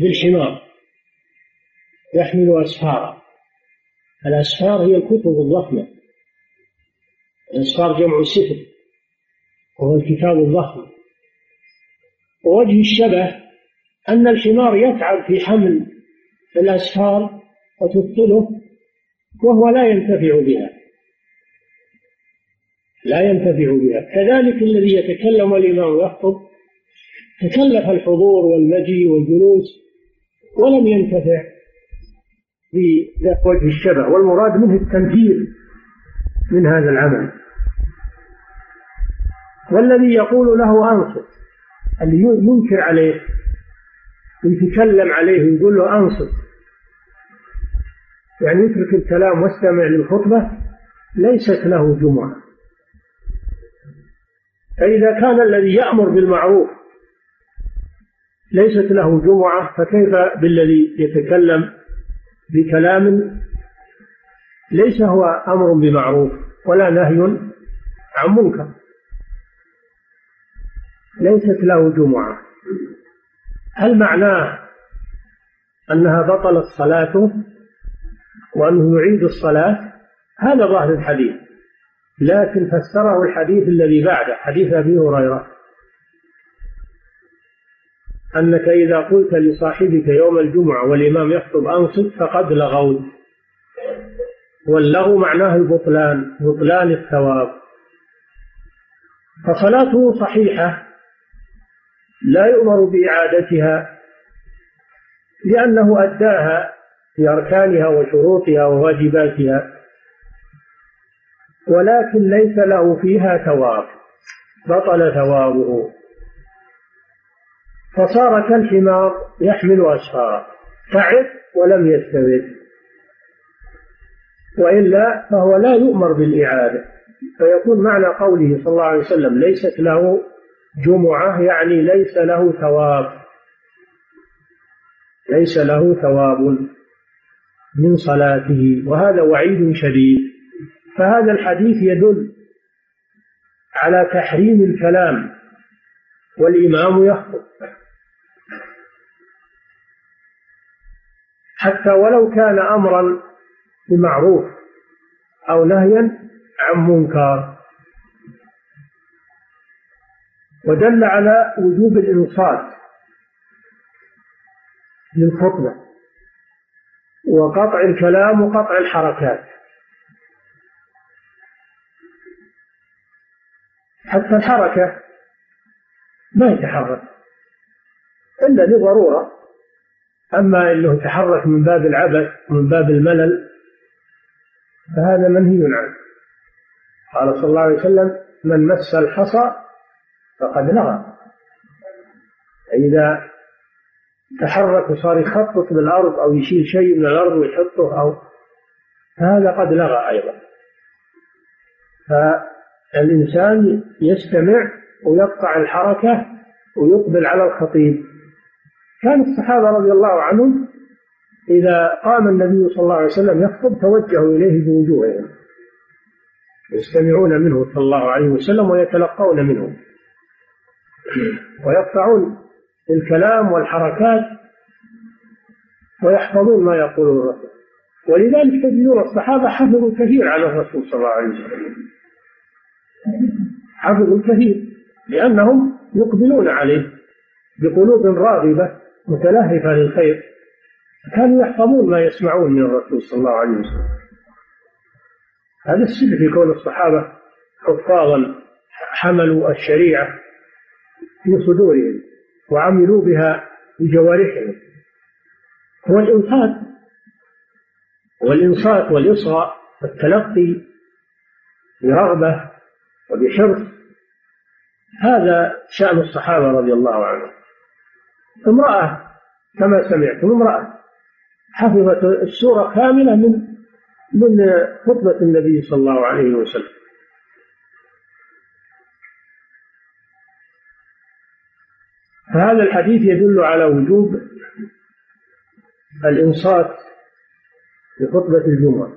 Speaker 2: بالحمار يحمل أسفارا الأسفار هي الكتب الضخمة. الأسفار جمع سفر وهو الكتاب الضخم. ووجه الشبه أن الحمار يتعب في حمل الأسفار وتثقله وهو لا ينتفع بها. لا ينتفع بها. كذلك الذي يتكلم والإمام يخطب تكلف الحضور والمجيء والجلوس ولم ينتفع بذات وجه الشبه والمراد منه التنفير من هذا العمل. والذي يقول له أنصت. اللي ينكر عليه. ويتكلم عليه ويقول له أنصت. يعني يترك الكلام واستمع للخطبة ليست له جمعة. فإذا كان الذي يأمر بالمعروف ليست له جمعة فكيف بالذي يتكلم بكلام ليس هو أمر بمعروف ولا نهي عن منكر؟ ليست له جمعة. هل معناه أنها بطلت صلاته وأنه يعيد الصلاة هذا ظاهر الحديث. لكن فسره الحديث الذي بعده حديث أبي هريرة. أنك إذا قلت لصاحبك يوم الجمعة والإمام يخطب أنصت فقد لغوت واللغو معناه البطلان بطلان الثواب. فصلاته صحيحة لا يؤمر بإعادتها لأنه أداها في أركانها وشروطها وواجباتها. ولكن ليس له فيها ثواب بطل ثوابه. فصار كالحمار يحمل أسفارا تعب ولم يستبد وإلا فهو لا يؤمر بالإعادة. فيكون معنى قوله صلى الله عليه وسلم ليست له جمعة يعني ليس له ثواب. ليس له ثواب من صلاته وهذا وعيد شديد. فهذا الحديث يدل على تحريم الكلام والإمام يخطب. حتى ولو كان أمرا بمعروف أو نهيا عن منكر. ودل على وجوب الإنصات للخطبة وقطع الكلام وقطع الحركات. حتى الحركة ما يتحرك. إلا لضرورة. أما أنه يتحرك من باب العبث من باب الملل فهذا منهي عنه. قال صلى الله عليه وسلم من مس الحصى فقد لغى إذا تحرك وصار يخطط بالأرض أو يشيل شيء من الأرض ويحطه أو هذا قد لغى أيضا. فالإنسان يستمع ويقطع الحركة ويقبل على الخطيب. كان الصحابة رضي الله عنهم إذا قام النبي صلى الله عليه وسلم يخطب توجهوا إليه بوجوههم. يستمعون منه صلى الله عليه وسلم ويتلقون منه. ويقطعون الكلام والحركات ويحفظون ما يقوله الرسول. ولذلك تجدون الصحابة حفظوا كثير على الرسول صلى الله عليه وسلم. حفظوا كثير لأنهم يقبلون عليه بقلوب راغبة متلهفة للخير كانوا يحفظون ما يسمعون من الرسول صلى الله عليه وسلم. هذا السر في كون الصحابة حفاظا حملوا الشريعة في صدورهم وعملوا بها بجوارحهم. هو الإنصات والإنصات والإصغاء والتلقي برغبة وبحرص. هذا شأن الصحابة رضي الله عنهم. امرأة كما سمعتم امرأة حفظت السورة كاملة من من خطبة النبي صلى الله عليه وسلم. فهذا الحديث يدل على وجوب الإنصات في خطبة الجمعة.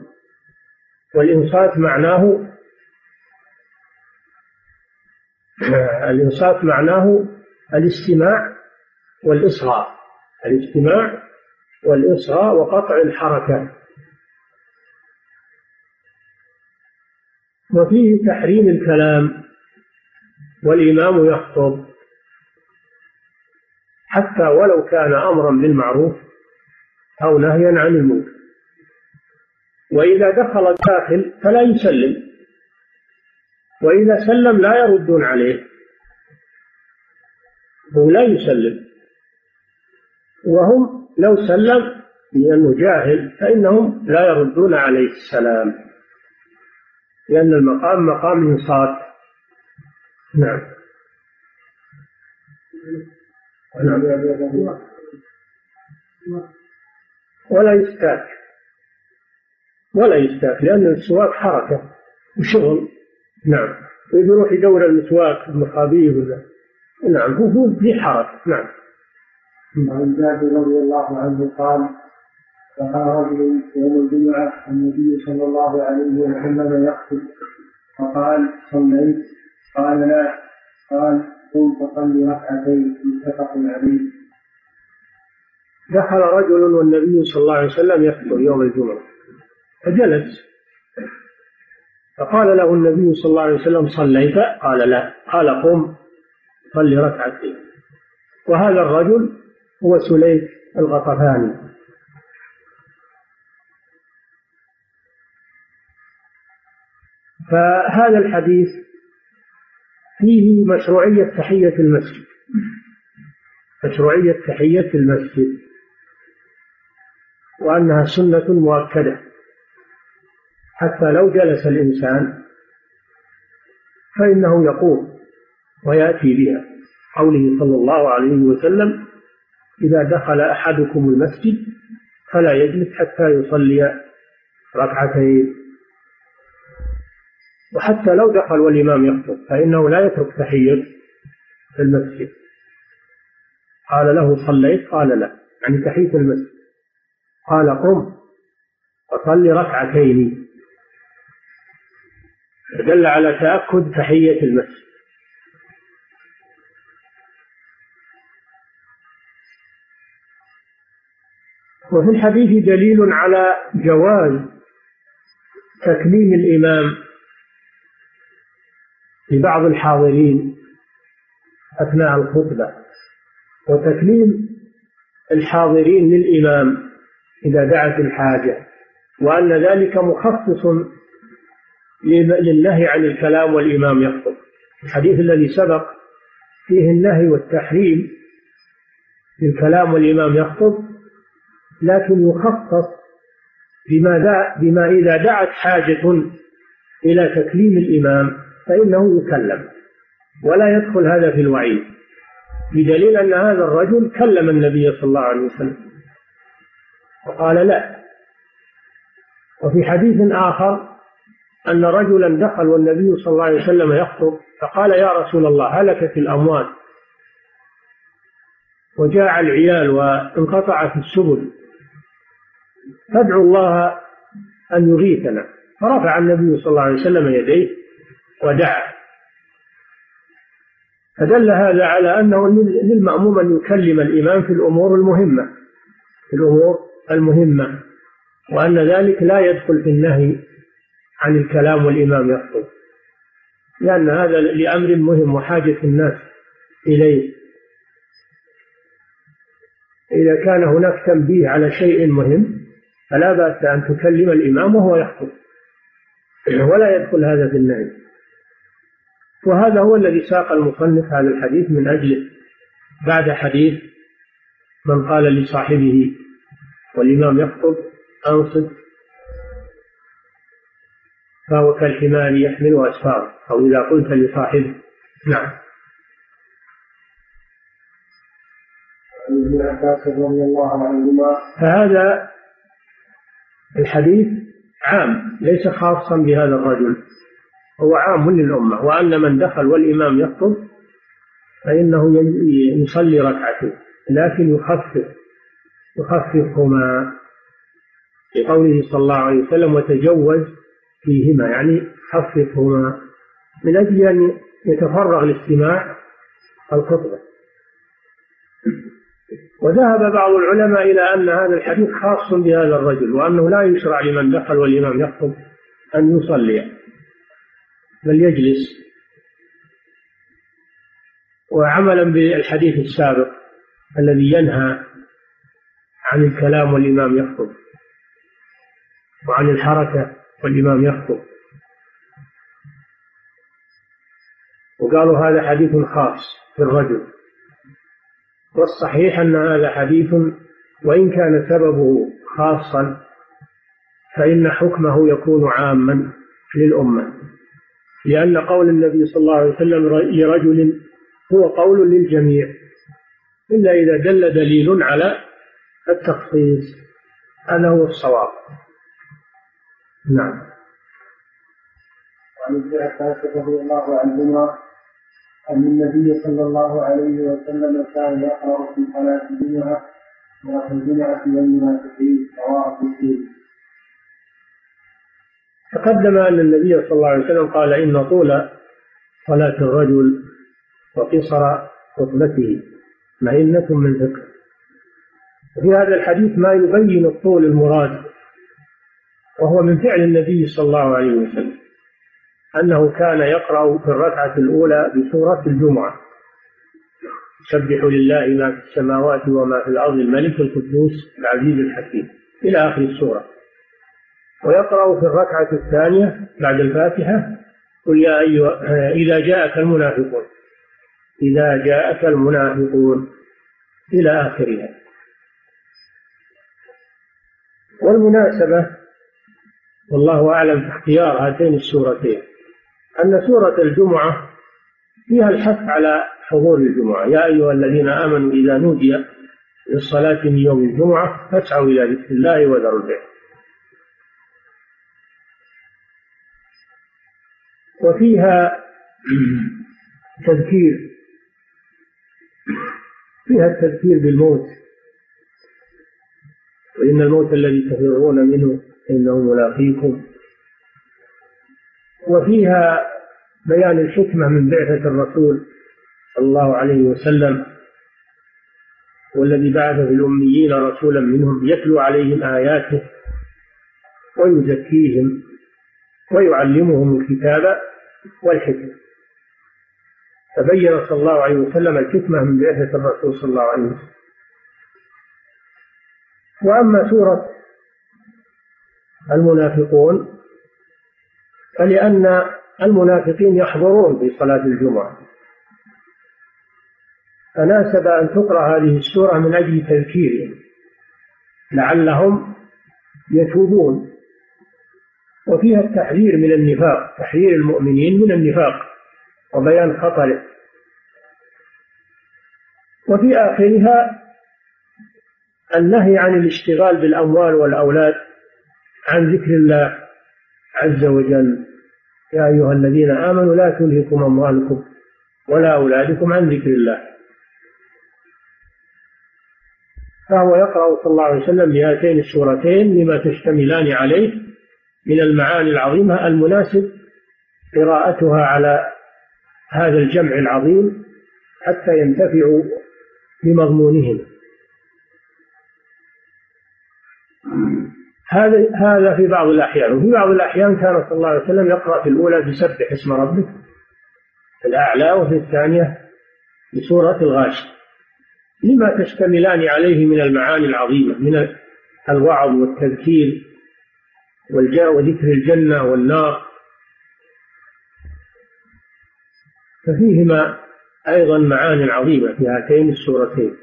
Speaker 2: والإنصات معناه الإنصات معناه الاستماع والإصغاء. الاستماع والإصغاء وقطع الحركة. وفيه تحريم الكلام والإمام يخطب. حتى ولو كان أمرا بالمعروف أو نهيا عن المنكر. وإذا دخل الداخل فلا يسلم. وإذا سلم لا يردون عليه. هو لا يسلم. وهم لو سلم لأنه جاهل فإنهم لا يردون عليه السلام. لأن المقام مقام إنصات نعم. نعم. ولا يستاك. ولا يستاك لأن السواك حركة وشغل. نعم. يروح يدور المسواك المخابير ولا. نعم هو في حركة. نعم.
Speaker 1: عن جابر رضي الله عنه قال دخل رجل يوم الجمعة النبي صلى الله عليه وسلم يخطب. فقال صليت. قال لا. قال قم فصل ركعتين. متفق عليه.
Speaker 2: دخل رجل والنبي صلى الله عليه وسلم يخطب يوم الجمعة. فجلس. فقال له النبي صلى الله عليه وسلم صليت؟ قال لا. قال قم صل ركعتين. وهذا الرجل هو سليك الغطفاني. فهذا الحديث فيه مشروعية تحية المسجد. مشروعية تحية المسجد. وأنها سنة مؤكدة. حتى لو جلس الإنسان فإنه يقوم ويأتي بها. قوله صلى الله عليه وسلم إذا دخل أحدكم المسجد فلا يجلس حتى يصلي ركعتين. وحتى لو دخل والإمام يخطب فإنه لا يترك تحية في المسجد. قال له صليت؟ قال لا. يعني تحية المسجد. قال قم وصل ركعتين. دل على تأكد تحية المسجد. وفي الحديث دليل على جواز تكليم الإمام لبعض الحاضرين أثناء الخطبة وتكليم الحاضرين للإمام إذا دعت الحاجة وأن ذلك مخصص للنهي عن الكلام والإمام يخطب. الحديث الذي سبق فيه النهي والتحريم للكلام والإمام يخطب لكن يخصص بما, بما إذا دعت حاجة إلى تكليم الإمام فإنه يكلم ولا يدخل هذا في الوعيد بدليل أن هذا الرجل كلم النبي صلى الله عليه وسلم وقال لا. وفي حديث آخر أن رجلا دخل والنبي صلى الله عليه وسلم يخطب فقال يا رسول الله هلكت الأموال. وجاع العيال وانقطعت السبل. فادعوا الله أن يغيثنا. فرفع النبي صلى الله عليه وسلم يديه ودعا. فدل هذا على أنه للمأموم أن يكلم الإمام في الأمور المهمة في الأمور المهمة وأن ذلك لا يدخل في النهي عن الكلام والإمام يخطب. لأن هذا لأمر مهم وحاجة الناس إليه. إذا كان هناك تنبيه على شيء مهم فلا بأس أن تكلم الإمام وهو يخطب. ولا يدخل هذا في النهي. وهذا هو الذي ساق المصنف هذا الحديث من أجله. بعد حديث من قال لصاحبه والإمام يخطب أنصت فهو كالحمار يحمل أسفار أو إذا قلت لصاحبه. نعم. ابن عباس رضي الله عنهما. فهذا الحديث عام ليس خاصا بهذا الرجل. هو عام للأمة وأن من دخل والإمام يخطب فإنه يصلي ركعتين لكن يخفف يخففهما. لقوله صلى الله عليه وسلم وتجوز فيهما يعني خففهما من أجل أن يتفرغ لاستماع الخطبة وذهب بعض العلماء إلى أن هذا الحديث خاص بهذا الرجل وأنه لا يشرع لمن دخل والإمام يخطب أن يصلي بل يجلس. وعملا بالحديث السابق الذي ينهى عن الكلام والإمام يخطب وعن الحركة والإمام يخطب. وقالوا هذا حديث خاص بالرجل والصحيح أن هذا حديث وإن كان سببه خاصا فإن حكمه يكون عاما للأمة. لأن قول النبي صلى الله عليه وسلم لرجل هو قول للجميع إلا إذا دل دليل على التخصيص. هذا هو الصواب. نعم.
Speaker 1: وعن ابن عباس رضي الله عنهما أن النبي صلى الله عليه وسلم كان يقرأ في صلاة الجمعة وفي الجمعة والمنافقين رواه مسلم.
Speaker 2: تقدم أن النبي صلى الله عليه وسلم قال إن طول صلاة الرجل وقصر خطبته مئنة من ذكر في هذا الحديث ما يبين الطول المراد. وهو من فعل النبي صلى الله عليه وسلم أنه كان يقرأ في الركعة الأولى بسورة الجمعة يسبح لله ما في السماوات وما في الأرض الملك القدوس العزيز الحكيم إلى آخر السورة. ويقرأ في الركعة الثانية بعد الفاتحة قل يا أيها إذا جاءك المنافقون إذا جاءك المنافقون إلى آخرها. والمناسبة والله أعلم في اختيار هاتين السورتين. أن سورة الجمعة فيها الحث على حضور الجمعة. يا أيها الذين آمنوا إذا نودي للصلاة من يوم الجمعة فاسعوا إلى ذكر الله وذروا البيع. وفيها تذكير فيها التذكير بالموت. وإن الموت الذي تفرون منه إنه ملاقيكم. وفيها بيان الحكمة من بعثة الرسول صلى الله عليه وسلم والذي بعث في الأميين رسولا منهم يتلو عليهم آياته ويزكيهم ويعلمهم الكتاب والحكمة. فبين صلى الله عليه وسلم الحكمة من بعثة الرسول صلى الله عليه وسلم. وأما سورة المنافقون فلأن المنافقين يحضرون في صلاة الجمعة. فناسب أن تقرأ هذه السورة من أجل تذكيرهم لعلهم يتوبون. وفيها التحذير من النفاق تحذير المؤمنين من النفاق وبيان خطره وفي آخرها النهي عن الاشتغال بالأموال والأولاد. عن ذكر الله عز وجل. يا أيها الذين آمنوا لا تلهكم أموالكم ولا أولادكم عن ذكر الله. فهو يقرأ صلى الله عليه وسلم بهاتين السورتين لما تشتملان عليه من المعاني العظيمة المناسب قراءتها على هذا الجمع العظيم حتى ينتفعوا بمضمونهم. هذا هذا في بعض الأحيان وفي بعض الأحيان كان صلى الله عليه وسلم يقرأ في الأولى بسبح اسم ربك في الأعلى وفي الثانية بسورة الغاشية. لما تشتملان عليه من المعاني العظيمة من الوعظ والتذكير والجاء وذكر الجنة والنار ففيهما أيضا معان عظيمة في هاتين السورتين.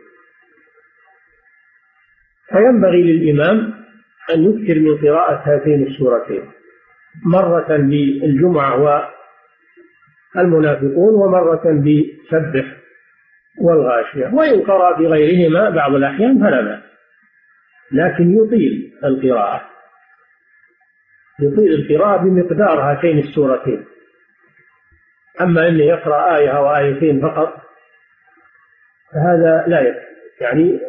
Speaker 2: فينبغي للإمام أن يكثر من قراءة هاتين السورتين مرة بالجمعة والمنافقون ومرة بسبح والغاشية وإن قرأ بغيرهما بعض الأحيان فلا بأس لكن يطيل القراءة يطيل القراءة بمقدار هاتين السورتين. أما أنه يقرأ آية أو آيتين فقط فهذا لا يكفي يعني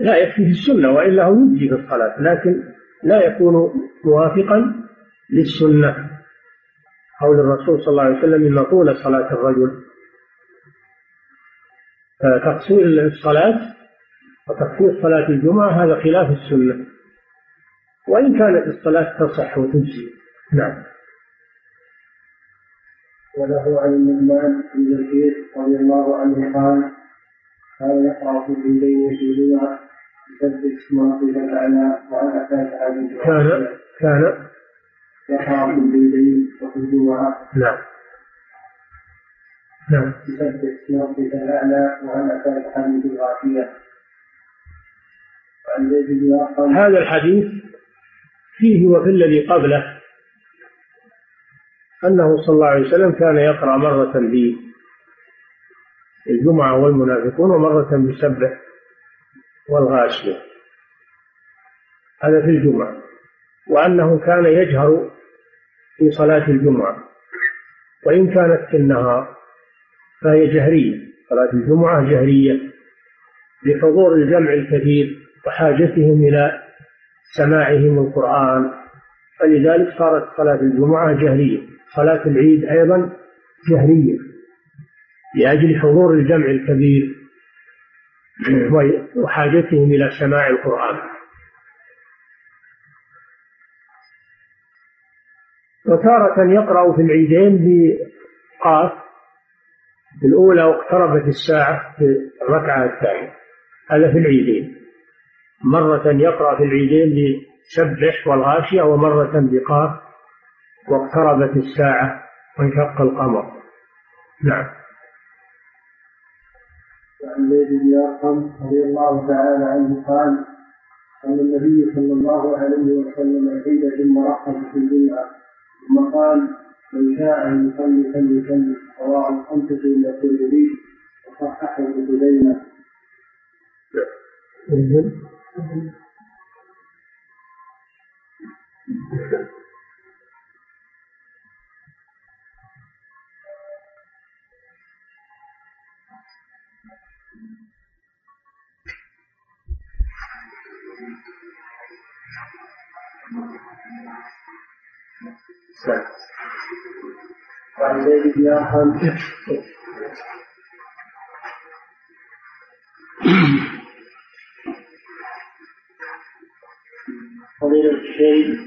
Speaker 2: لا يكفي في السنة وإلا هو يجزي في الصلاة لكن لا يكون موافقا للسنة. قول الرسول صلى الله عليه وسلم إن طول صلاة الرجل. تقصير الصلاة وتقصير صلاة الجمعة هذا خلاف السنة. وإن كانت الصلاة تصح وتجزي. نعم.
Speaker 1: وله عن النعمان بن بشير رضي الله عنه قال كان يقرأ في الليل في الجمعة يسبح اسم ربك الأعلى وأنا فاتحة
Speaker 2: كان كان
Speaker 1: يقرأ في الليل وفي الجمعة
Speaker 2: نعم. نعم.
Speaker 1: يسبح اسم ربك الأعلى وأنا فاتحة الغافية
Speaker 2: هذا الحديث فيه وفي الذي قبله أنه صلى الله عليه وسلم كان يقرأ مرة بالجمعة والمنافقون ومرة بسبح والغاشية. هذا في الجمعة. وأنه كان يجهر في صلاة الجمعة. وإن كانت في النهار فهي جهرية. صلاة الجمعة جهرية لحضور الجمع الكثير وحاجتهم إلى سماعهم القرآن. فلذلك صارت صلاة الجمعة جهرية. صلاة العيد أيضا جهرية. لأجل حضور الجمع الكبير وحاجتهم إلى سماع القرآن. وتارة يقرأ في العيدين بقاف الأولى واقتربت الساعة في الركعة الثانية. هذا في العيدين. مرة يقرأ في العيدين بسبح والغاشية ومرة بقاف واقتربت الساعة وانشق القمر. نعم.
Speaker 1: وعن زيد بن أرقم رضي الله تعالى عنه قال قال النبي صلى الله عليه وسلم عيد ثم رقص في الجمعة ثم قال من شاء أن يصلي فليصلي رواه الخمسه الا الترمذي وصححه ابن خزيمه وعن زيد بن ارقم فضيلة الشيخ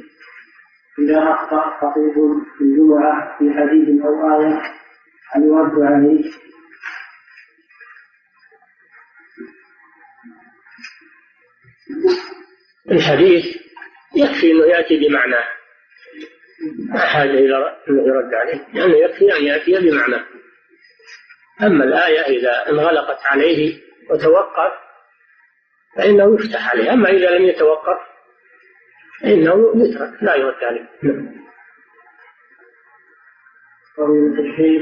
Speaker 1: إذا أخطأ خطيب في الجمعة في حديث أو آية هل يرد عليه؟
Speaker 2: الحديث يكفي انه ياتي بمعناه ما حاجة إلى انه يرد عليه لأنه يكفي أن يأتي بمعناه أما الآية إذا انغلقت عليه وتوقف فإنه يفتح عليه. أما إذا لم يتوقف فإنه يترك لا يرد عليه.
Speaker 1: فضيلة الشيخ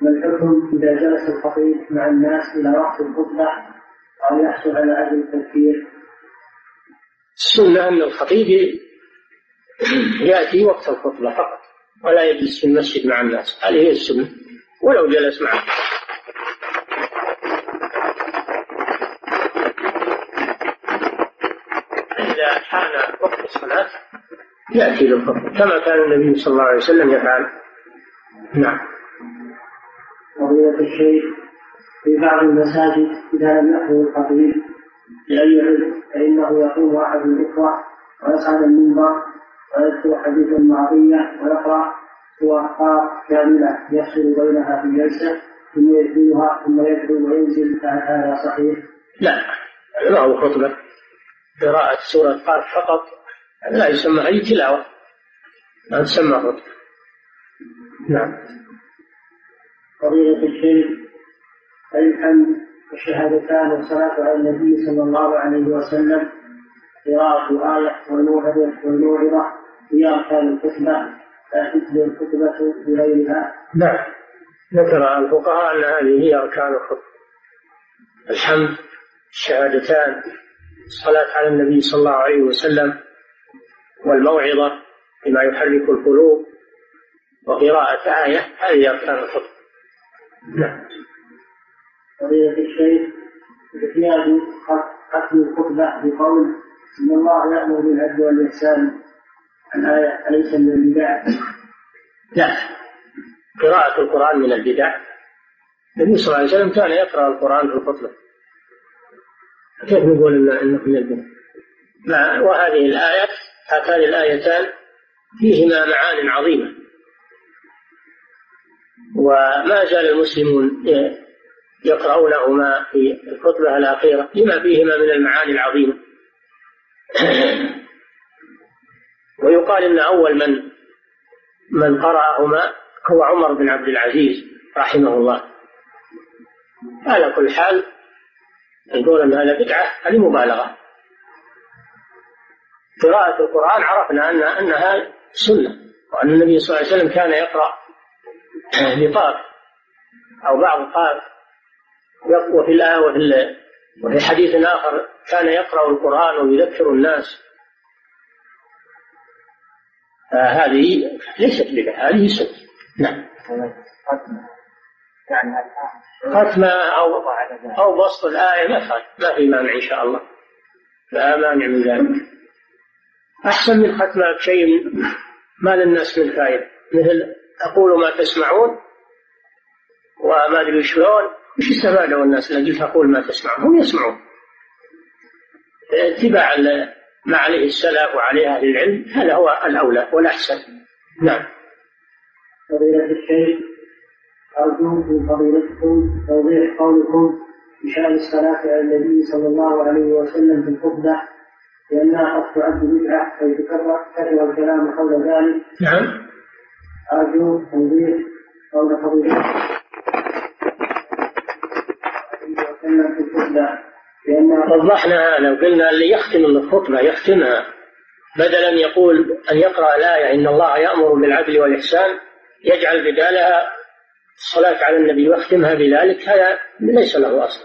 Speaker 1: ما الحكم إذا جلس الخطيب مع الناس إلى وقت الخطبة أو يحصل على أجل التذكير؟
Speaker 2: السنة أن الخطيب يأتي وقت الخطبة فقط ولا يجلس في المسجد مع الناس هذه هي السنة ولو جلس معه. إذا حان وقت الصلاة يأتي للخطبة كما كان النبي صلى الله عليه وسلم يفعل. نعم.
Speaker 1: فضيلة الشيخ في بعض المساجد إذا لم يحضر الخطيب لأي علم فإنه يقوم أحد الإخوة ويصعد المنبر ويذكر حديثا معطية ويقرأ سورة كاملة يفصل بينها في جلسة ثم يدخلها ثم يدعو وينزل. فهل هذا صحيح؟
Speaker 2: لا. ما هو خطبة. قراءة سورة قاف فقط. لا يسمى هذه تلاوة. لا تسمى خطبة. نعم.
Speaker 1: فضيلة الشيخ الحمد والشهادتان والصلاة على النبي صلى الله عليه وسلم؟ قراءة آية والموعظة والموعظة. هي أركان الخطبة لا تجزي الخطبة بغيرها.
Speaker 2: نعم ذكر الفقهاء أن هذه هي أركان الخطبة. الحمد الشهادتان الصلاة على النبي صلى الله عليه وسلم والموعظة بما يحرك القلوب وقراءة آية هذه أركان الخطبة. نعم.
Speaker 1: فضيلة الشيخ اعتياد ختم الخطبة بقول إن الله يأمر بالعدل والإحسان الآية أليس من البدع؟
Speaker 2: لا قراءة القرآن من البدع. النبي صلى الله عليه وسلم كان يقرأ القرآن في الخطبة. كيف نقول إنه من البدع؟ وهذه الآية هاتان الآيتان فيهما معان عظيمة. وما زال المسلمون يقرؤونهما في الخطبة الأخيرة لما فيهما من المعاني العظيمة. ويقال إن أول من من قرأهما هو عمر بن عبد العزيز رحمه الله. على كل حال يقول أن هذا بدعة هذه مبالغة قراءة القرآن عرفنا أن أنها سنة وأن النبي صلى الله عليه وسلم كان يقرأ بطاف أو بعض طاف وفي الآية وفي وفي حديث آخر كان يقرأ القرآن ويذكر الناس. هذه ليست بدعة هذه سنة. نعم. ختمة أو أو بسط الآية ما ما في مانع إن شاء الله. لا مانع من ذلك. أحسن من ختمة بشيء ما للناس من فائدة. مثل أقول ما تسمعون وما أدري شلون. وش استفادوا الناس قلت أقول ما تسمعون؟ هم يسمعون. اتباع ما عليه السلف وعليه أهل العلم هذا هو الأولى والأحسن. نعم.
Speaker 1: فضيلة الشيخ أرجو من فضيلتكم توضيح قولكم بشأن الصلاة على النبي صلى الله عليه وسلم في الخطبة لأنها قد تعد بدعة فيتكرر كثر الكلام حول ذلك.
Speaker 2: نعم.
Speaker 1: أرجو توضيح قول فضيلتكم في الخطبة.
Speaker 2: وضحنا هذا وقلنا اللي يختم الخطبة يختمها. بدلا يقول أن يقرأ الآية إن الله يأمر بالعدل والإحسان يجعل بدالها الصلاة على النبي ويختمها بذلك هذا ليس له أصل.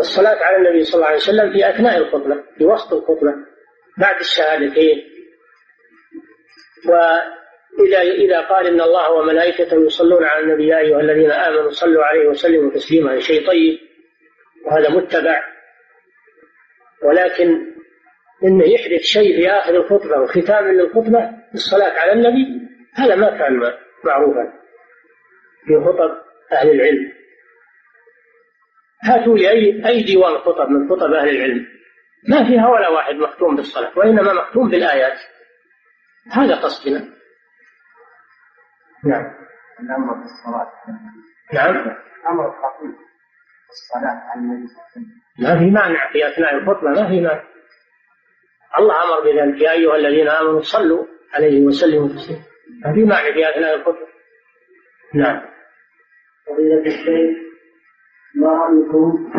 Speaker 2: الصلاة على النبي صلى الله عليه وسلم في أثناء الخطبة في وسط الخطبة بعد الشهادتين. وإذا إذا قال إن الله وملائكته يصلون على النبي يا أيها الذين آمنوا صلوا عليه وسلموا تسليما شيء طيب. وهذا متبع. ولكن إنه يحدث شيء في آخر الخطبة وختام للخطبة الصلاة على النبي هذا ما كان معروفا في خطب أهل العلم. هاتوا لي اي أي ديوان خطب من خطب أهل العلم. ما فيها ولا واحد مختوم بالصلاة وإنما مختوم بالآيات. هذا قصدنا. نعم.
Speaker 1: الأمر بالصلاة
Speaker 2: نعم.
Speaker 1: أمر الخطيب الصلاة على النبي صلى الله عليه وسلم
Speaker 2: ما في مانع في أثناء الخطبة ما في مانع. الله أمر بذلك. يا أيها الذين آمنوا صلوا عليه وسلموا تسليما. ما في معنى في أثناء الخطبة. نعم.
Speaker 1: فضيلة الشيخ ما رأيكم؟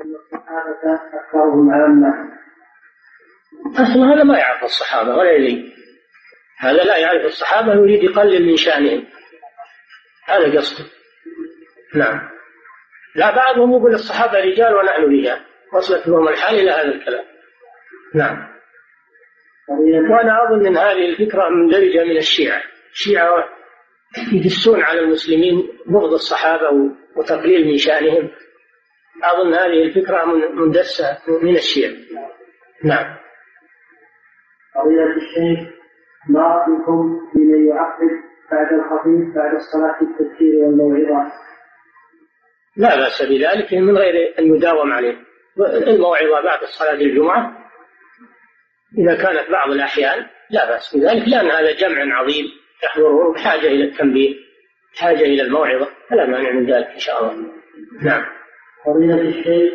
Speaker 1: أن الصحابة أكثرهم عامة.
Speaker 2: أصلا هذا ما يعرف الصحابة ولا يدري هذا لا يعرف الصحابة يريد يقلل من شأنهم. هذا قصده. نعم. لا بعضهم يقول الصحابة رجال ونحن رجال. وصلت لهم الحال إلى هذا الكلام. نعم. وأنا أظن أن هذه الفكرة مندرجة من الشيعة. الشيعة يدسون على المسلمين بغض الصحابة وتقليل من شأنهم. أظن هذه الفكرة مندسة من الشيعة. نعم.
Speaker 1: فضيلة الشيخ ما رأيكم بمن يعقد بعد الخطيب بعد الصلاة التذكير والموعظة؟
Speaker 2: لا بأس بذلك من غير أن يداوم عليه. الموعظة بعد صلاة الجمعة إذا كانت بعض الأحيان لا بأس بذلك لأن هذا جمع عظيم يحضره بحاجة إلى التنبيه بحاجة إلى الموعظة فلا مانع من ذلك إن شاء الله. نعم.
Speaker 1: فضيلة الشيخ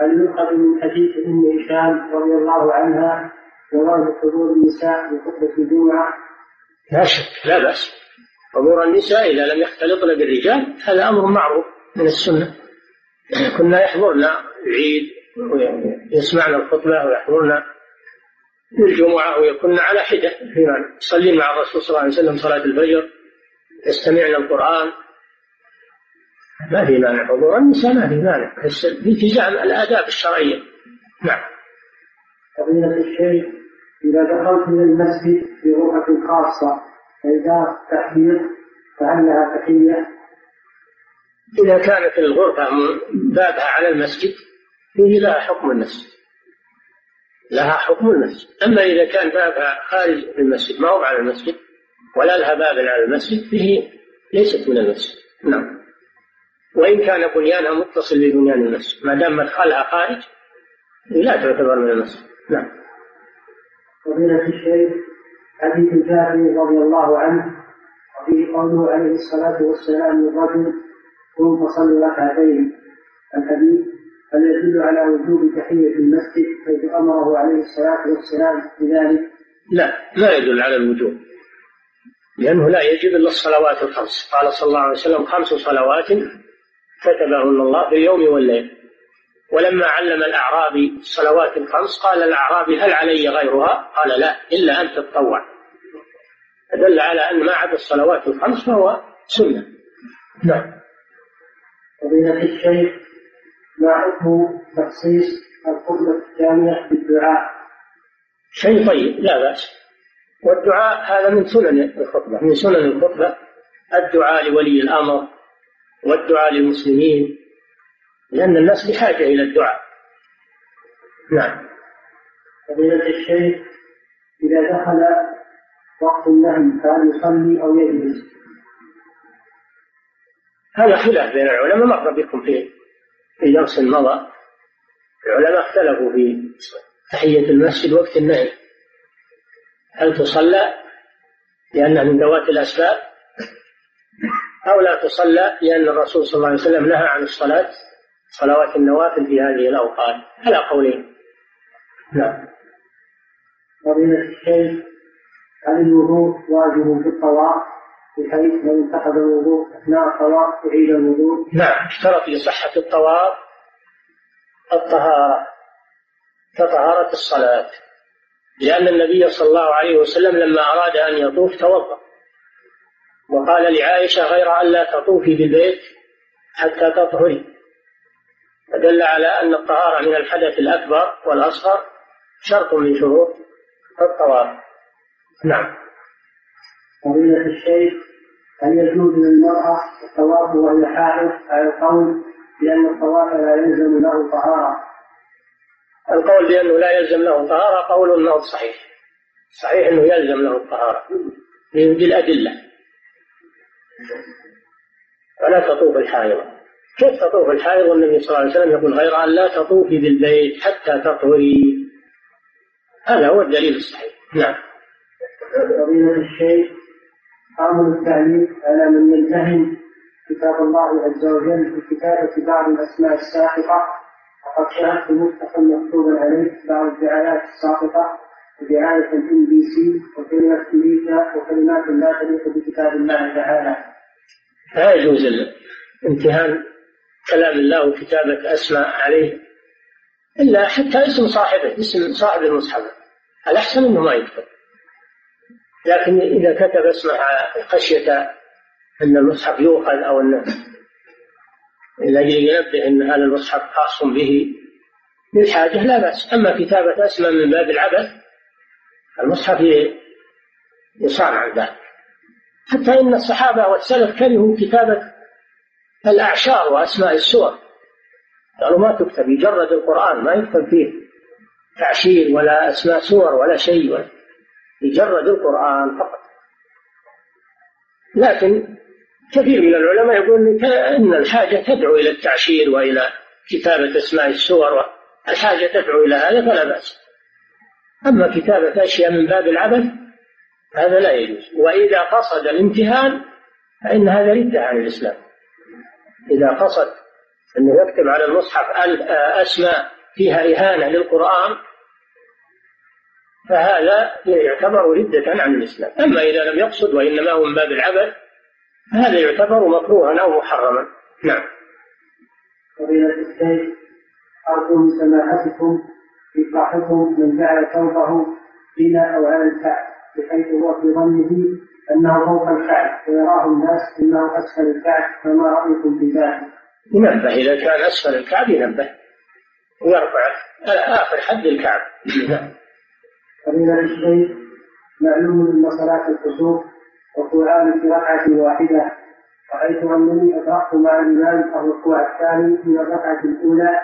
Speaker 1: هل يؤخذ من حديث أم هشام رضي الله عنها جواز حضور النساء في خطبة الجمعة؟
Speaker 2: لا شك لا بأس. حضور النساء إذا لم يختلطن بالرجال هذا أمر معروف. من السنة. كنا يحضرن العيد ويسمعن الخطبة ويحضرن الجمعة ويكن على حدة يصلين مع الرسول صلى الله عليه وسلم صلاة الفجر يستمعن القرآن. ما في مانع حضور النساء ما في مانع. في التزام الآداب الشرعية. نعم.
Speaker 1: فضيلة الشيخ إذا دخلت إلى المسجد غرفة خاصة فإذا تحية فهل لها تحية؟
Speaker 2: إذا كانت الغرفة بابها على المسجد فيه لها حكم المسجد لها حكم المسجد أما إذا كان بابها خارج المسجد ما هو على المسجد ولا لها باب على المسجد فيه ليست من المسجد. نعم. وإن كان بنيانها متصل ببنيان المسجد ما دام مدخلها خارج لا تعتبر من المسجد. نعم.
Speaker 1: فضيلة الشيخ حديث جابر رضي الله عنه وفيه قوله عليه الصلاة والسلام للرجل قم فصل ركعتين الحديث هل يدل على وجوب تحية المسجد حيث أمره عليه الصلاة والسلام بذلك؟
Speaker 2: لا لا يدل على الوجوب لأنه لا يجب إلا الصلوات الخمس. قال صلى الله عليه وسلم خمس صلوات كتبهن الله في اليوم والليل. ولما علم الأعرابي الصلوات الخمس قال الأعرابي هل علي غيرها؟ قال لا إلا أن تتطوع. فدل على أن ما عدا الصلوات الخمس فهو سنة. نعم.
Speaker 1: فضيلة الشيخ ما حكم تخصيص الخطبة الثانية بالدعاء؟
Speaker 2: شيء طيب لا بأس والدعاء هذا من سنن الخطبة من سنن الخطبة الدعاء لولي الأمر والدعاء للمسلمين لأن الناس بحاجة إلى الدعاء نعم
Speaker 1: فضيلة الشيخ إذا دخل وقت النهي فهل يصلي أو يجلس؟
Speaker 2: هذا خلاف بين العلماء مر بكم في في درس مضى. العلماء اختلفوا في تحية المسجد وقت النهي. هل تصلى؟ لأنها من ذوات الأسباب. أو لا تصلى؟ لأن الرسول صلى الله عليه وسلم نهى عن الصلاة صلوات النوافل في هذه الأوقات. على قولين. نعم.
Speaker 1: فضيلة الشيخ هل الوضوء واجب في الطواف؟ بحيث لو انتقد الوضوء أثناء الطواف يعيد الوضوء؟
Speaker 2: نعم اشترط لصحة الطواف الطهارة كطهارة الصلاة. لأن النبي صلى الله عليه وسلم لما أراد أن يطوف توضأ. وقال لعائشة غير أن لا تطوفي بالبيت حتى تطهري. فدل على أن الطهارة من الحدث الأكبر والأصغر شرط من شروط الطواف. نعم.
Speaker 1: فضيلة الشيخ هل يجوز للمرأة الطواف وهي حائض؟ على القول بأن الطواف لا يلزم له طهارة؟
Speaker 2: القول بأنه لا يلزم له طهارة قول أنه صحيح. صحيح أنه يلزم له الطهارة. بالأدلة. فلا تطوف الحائض. كيف تطوف الحائض؟ والنبي صلى الله عليه وسلم يقول غير أن لا تطوفي بالبيت حتى تطهري. هذا هو الدليل الصحيح. نعم.
Speaker 1: فضيلة الشيخ نأمل التعليق على من يمتهن كتاب الله عز وجل بكتابة بعض الأسماء الساقطة وقد شاهدت مصحفا مكتوبا عليه بعض الدعايات الساقطة ودعاية ال MBC وكلمة أمريكا وكلمات لا تليق بكتاب الله تعالى.
Speaker 2: لا يجوز امتهان كلام الله وكتابة أسماء عليه إلا حتى اسم صاحبه اسم صاحب المصحف. الأحسن أنه ما يكتب. لكن إذا كتب اسمه خشية أن المصحف يؤخذ أو أنه أجل ينبه أن هذا المصحف خاص به للحاجة لا بأس. أما كتابة أسماء من باب العبث المصحف يصان عن ذلك. حتى إن الصحابة والسلف كرهوا كتابة الأعشار وأسماء السور. قالوا ما تكتب يجرد القرآن ما يكتب فيه تعشير ولا أسماء سور ولا شيء. ولا يجرد القرآن فقط. لكن كثير من العلماء يقول ان الحاجة تدعو إلى التعشير وإلى كتابة أسماء السور الحاجة تدعو إلى هذا فلا بأس. أما كتابة أشياء من باب العبث هذا لا يجوز. وإذا قصد الامتهان فإن هذا رده عن الإسلام. إذا قصد انه يكتب على المصحف أسماء فيها إهانة للقرآن فهذا يعتبر ردة عن الإسلام. أما إذا لم يقصد وإنما هو من باب العبث هذا يعتبر مكروها أو محرما. نعم.
Speaker 1: فضيلة الشيخ أرجو من سماحتكم إيضاحكم من جعل ثوبه فينا أو على الكعب بحيث هو في ظنه أنه فوق الكعب ويراه الناس أنه أسفل الكعب فما رأيكم في ذلك؟
Speaker 2: ينبه إذا كان أسفل الكعب ينبه ويرفع آخر حد الكعب. نعم
Speaker 1: فضيلة الشيخ معلوم أن صلاة الكسوف ركوعان في ركعة واحدة رأيت أنني أدركت مع الإمام الركوع الثاني من الركعة الأولى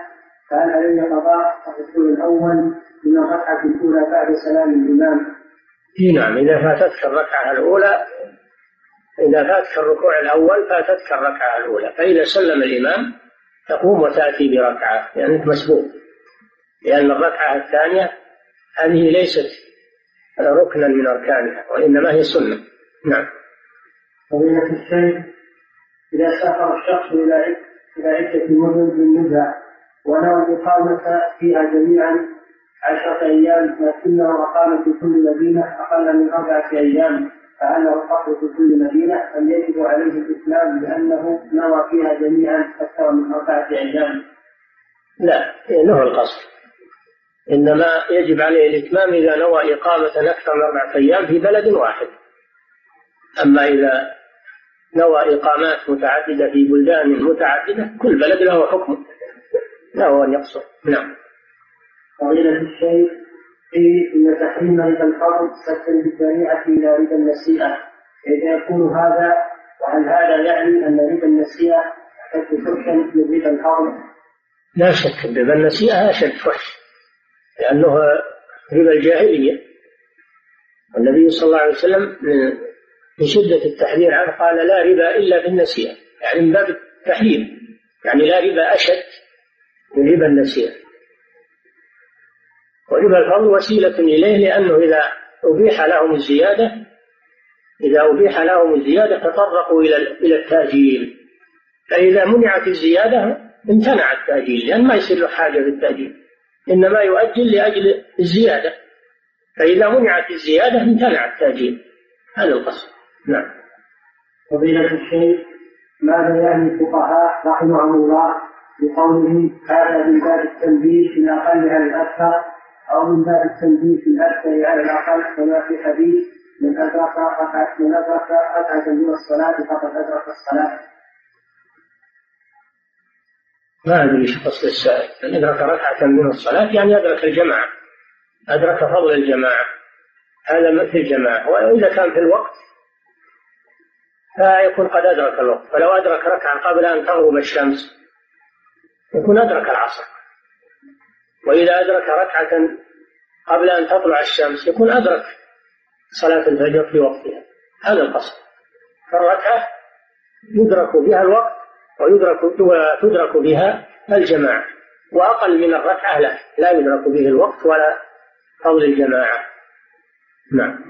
Speaker 1: فهل علي قضاء الركوع الأول من الركعة الأولى بعد سلام الإمام؟
Speaker 2: إي نعم إذا فاتتك الركعة الأولى إذا فاتك الركوع الأول فاتتك الركعة الأولى فإذا سلم الإمام تقوم وتأتي بركعة يعني أنت مسبوق لأن الركعة الثانية هذه ليست ركنا من أركانها وإنما هي سنة. نعم.
Speaker 1: فضيلة الشيخ إذا سافر الشخص إلى إلى عدة مدن من نزع ونوى الإقامة فيها جميعا عشرة أيام لكنه أقام في كل مدينة أقل من أربعة أيام فهل له القصر في كل مدينة؟ أم يجب عليه الإسلام لأنه نوى فيها جميعا أكثر من أربعة أيام؟
Speaker 2: لا له القصر. إنما يجب عليه الإتمام إذا نوى إقامة أكثر من أربعة أيام في بلد واحد. أما إذا نوى إقامات متعددة في بلدان متعددة كل بلد له حكم. له أن يقصر. نعم.
Speaker 1: فضيلة الشيخ في أن تحريم ربا الفضل سدا بالذريعة إلى ربا النسيئة. كيف يكون هذا؟ وهل هذا يعني أن ربا النسيئة أشد فحشا من ربا الفضل؟
Speaker 2: لا شك ربا النسيئة أشد فحش. لأنه ربا الجاهلية. النبي صلى الله عليه وسلم من شدة التحذير عنه قال لا ربا إلا في النسيئة. يعني من باب التحريم يعني لا ربا أشد من ربا النسيئة. وربا الفضل وسيلة إليه لأنه إذا أبيح لهم الزيادة إذا أبيح لهم الزيادة تطرقوا إلى إلى التأجيل. فإذا منعت الزيادة امتنع التأجيل لأن ما يصير له حاجة بالتأجيل إنما يؤجل لأجل الزيادة فإذا منعت الزيادة امتنع التأجيل. هذا القصد. نعم.
Speaker 1: فضيلة الشيخ ماذا يعني الفقهاء رحمهم الله بقوله هذا من باب التنبيه في الأقل على الأكثر أو من باب التنبيه في الأكثر على الأقل كما في حديث من أدرك من أدرك ركعة من الصلاة فقد أدرك الصلاة؟
Speaker 2: ما أدري إيش قصد السائل. من أدرك ركعة من الصلاة يعني أدرك الجماعة. أدرك فضل الجماعة. هذا مثل الجماعة. وإذا كان في الوقت فيكون قد أدرك الوقت. فلو أدرك ركعة قبل أن تغرب الشمس يكون أدرك العصر. وإذا أدرك ركعة قبل أن تطلع الشمس يكون أدرك صلاة الفجر في وقتها. هذا القصد. فالركعة يدرك بها الوقت ويدرك وتدرك بها الجماعة. وأقل من الركعة لا لا يدرك به الوقت ولا فضل الجماعة. نعم.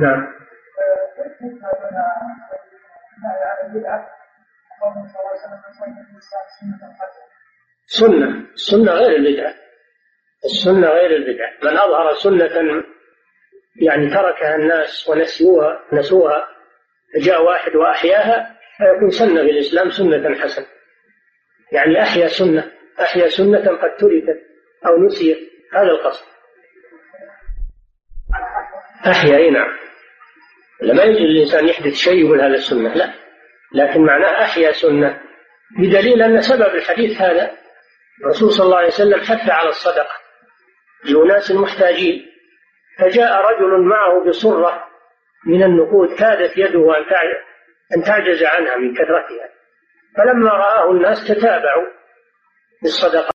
Speaker 2: نعم. سنة. السنة غير البدعة. السنة غير البدعة. من أظهر سنة يعني تركها الناس ونسيوها نسوها جاء واحد وأحياها فيكون سنة في الإسلام سنة حسنة. يعني أحيا سنة أحيا سنة قد تركت أو نسيت هذا القصد. أحيا أي نعم. لما يجوز الإنسان يحدث شيء يقول هذا السنة لا. لكن معناه أحيا سنة بدليل أن سبب الحديث هذا الرسول صلى الله عليه وسلم حث على الصدقة. لأناس محتاجين. فجاء رجل معه بصرة من النقود كادت يده أن تعجز عنها من كثرتها. فلما رآه الناس تتابعوا بالصدقة.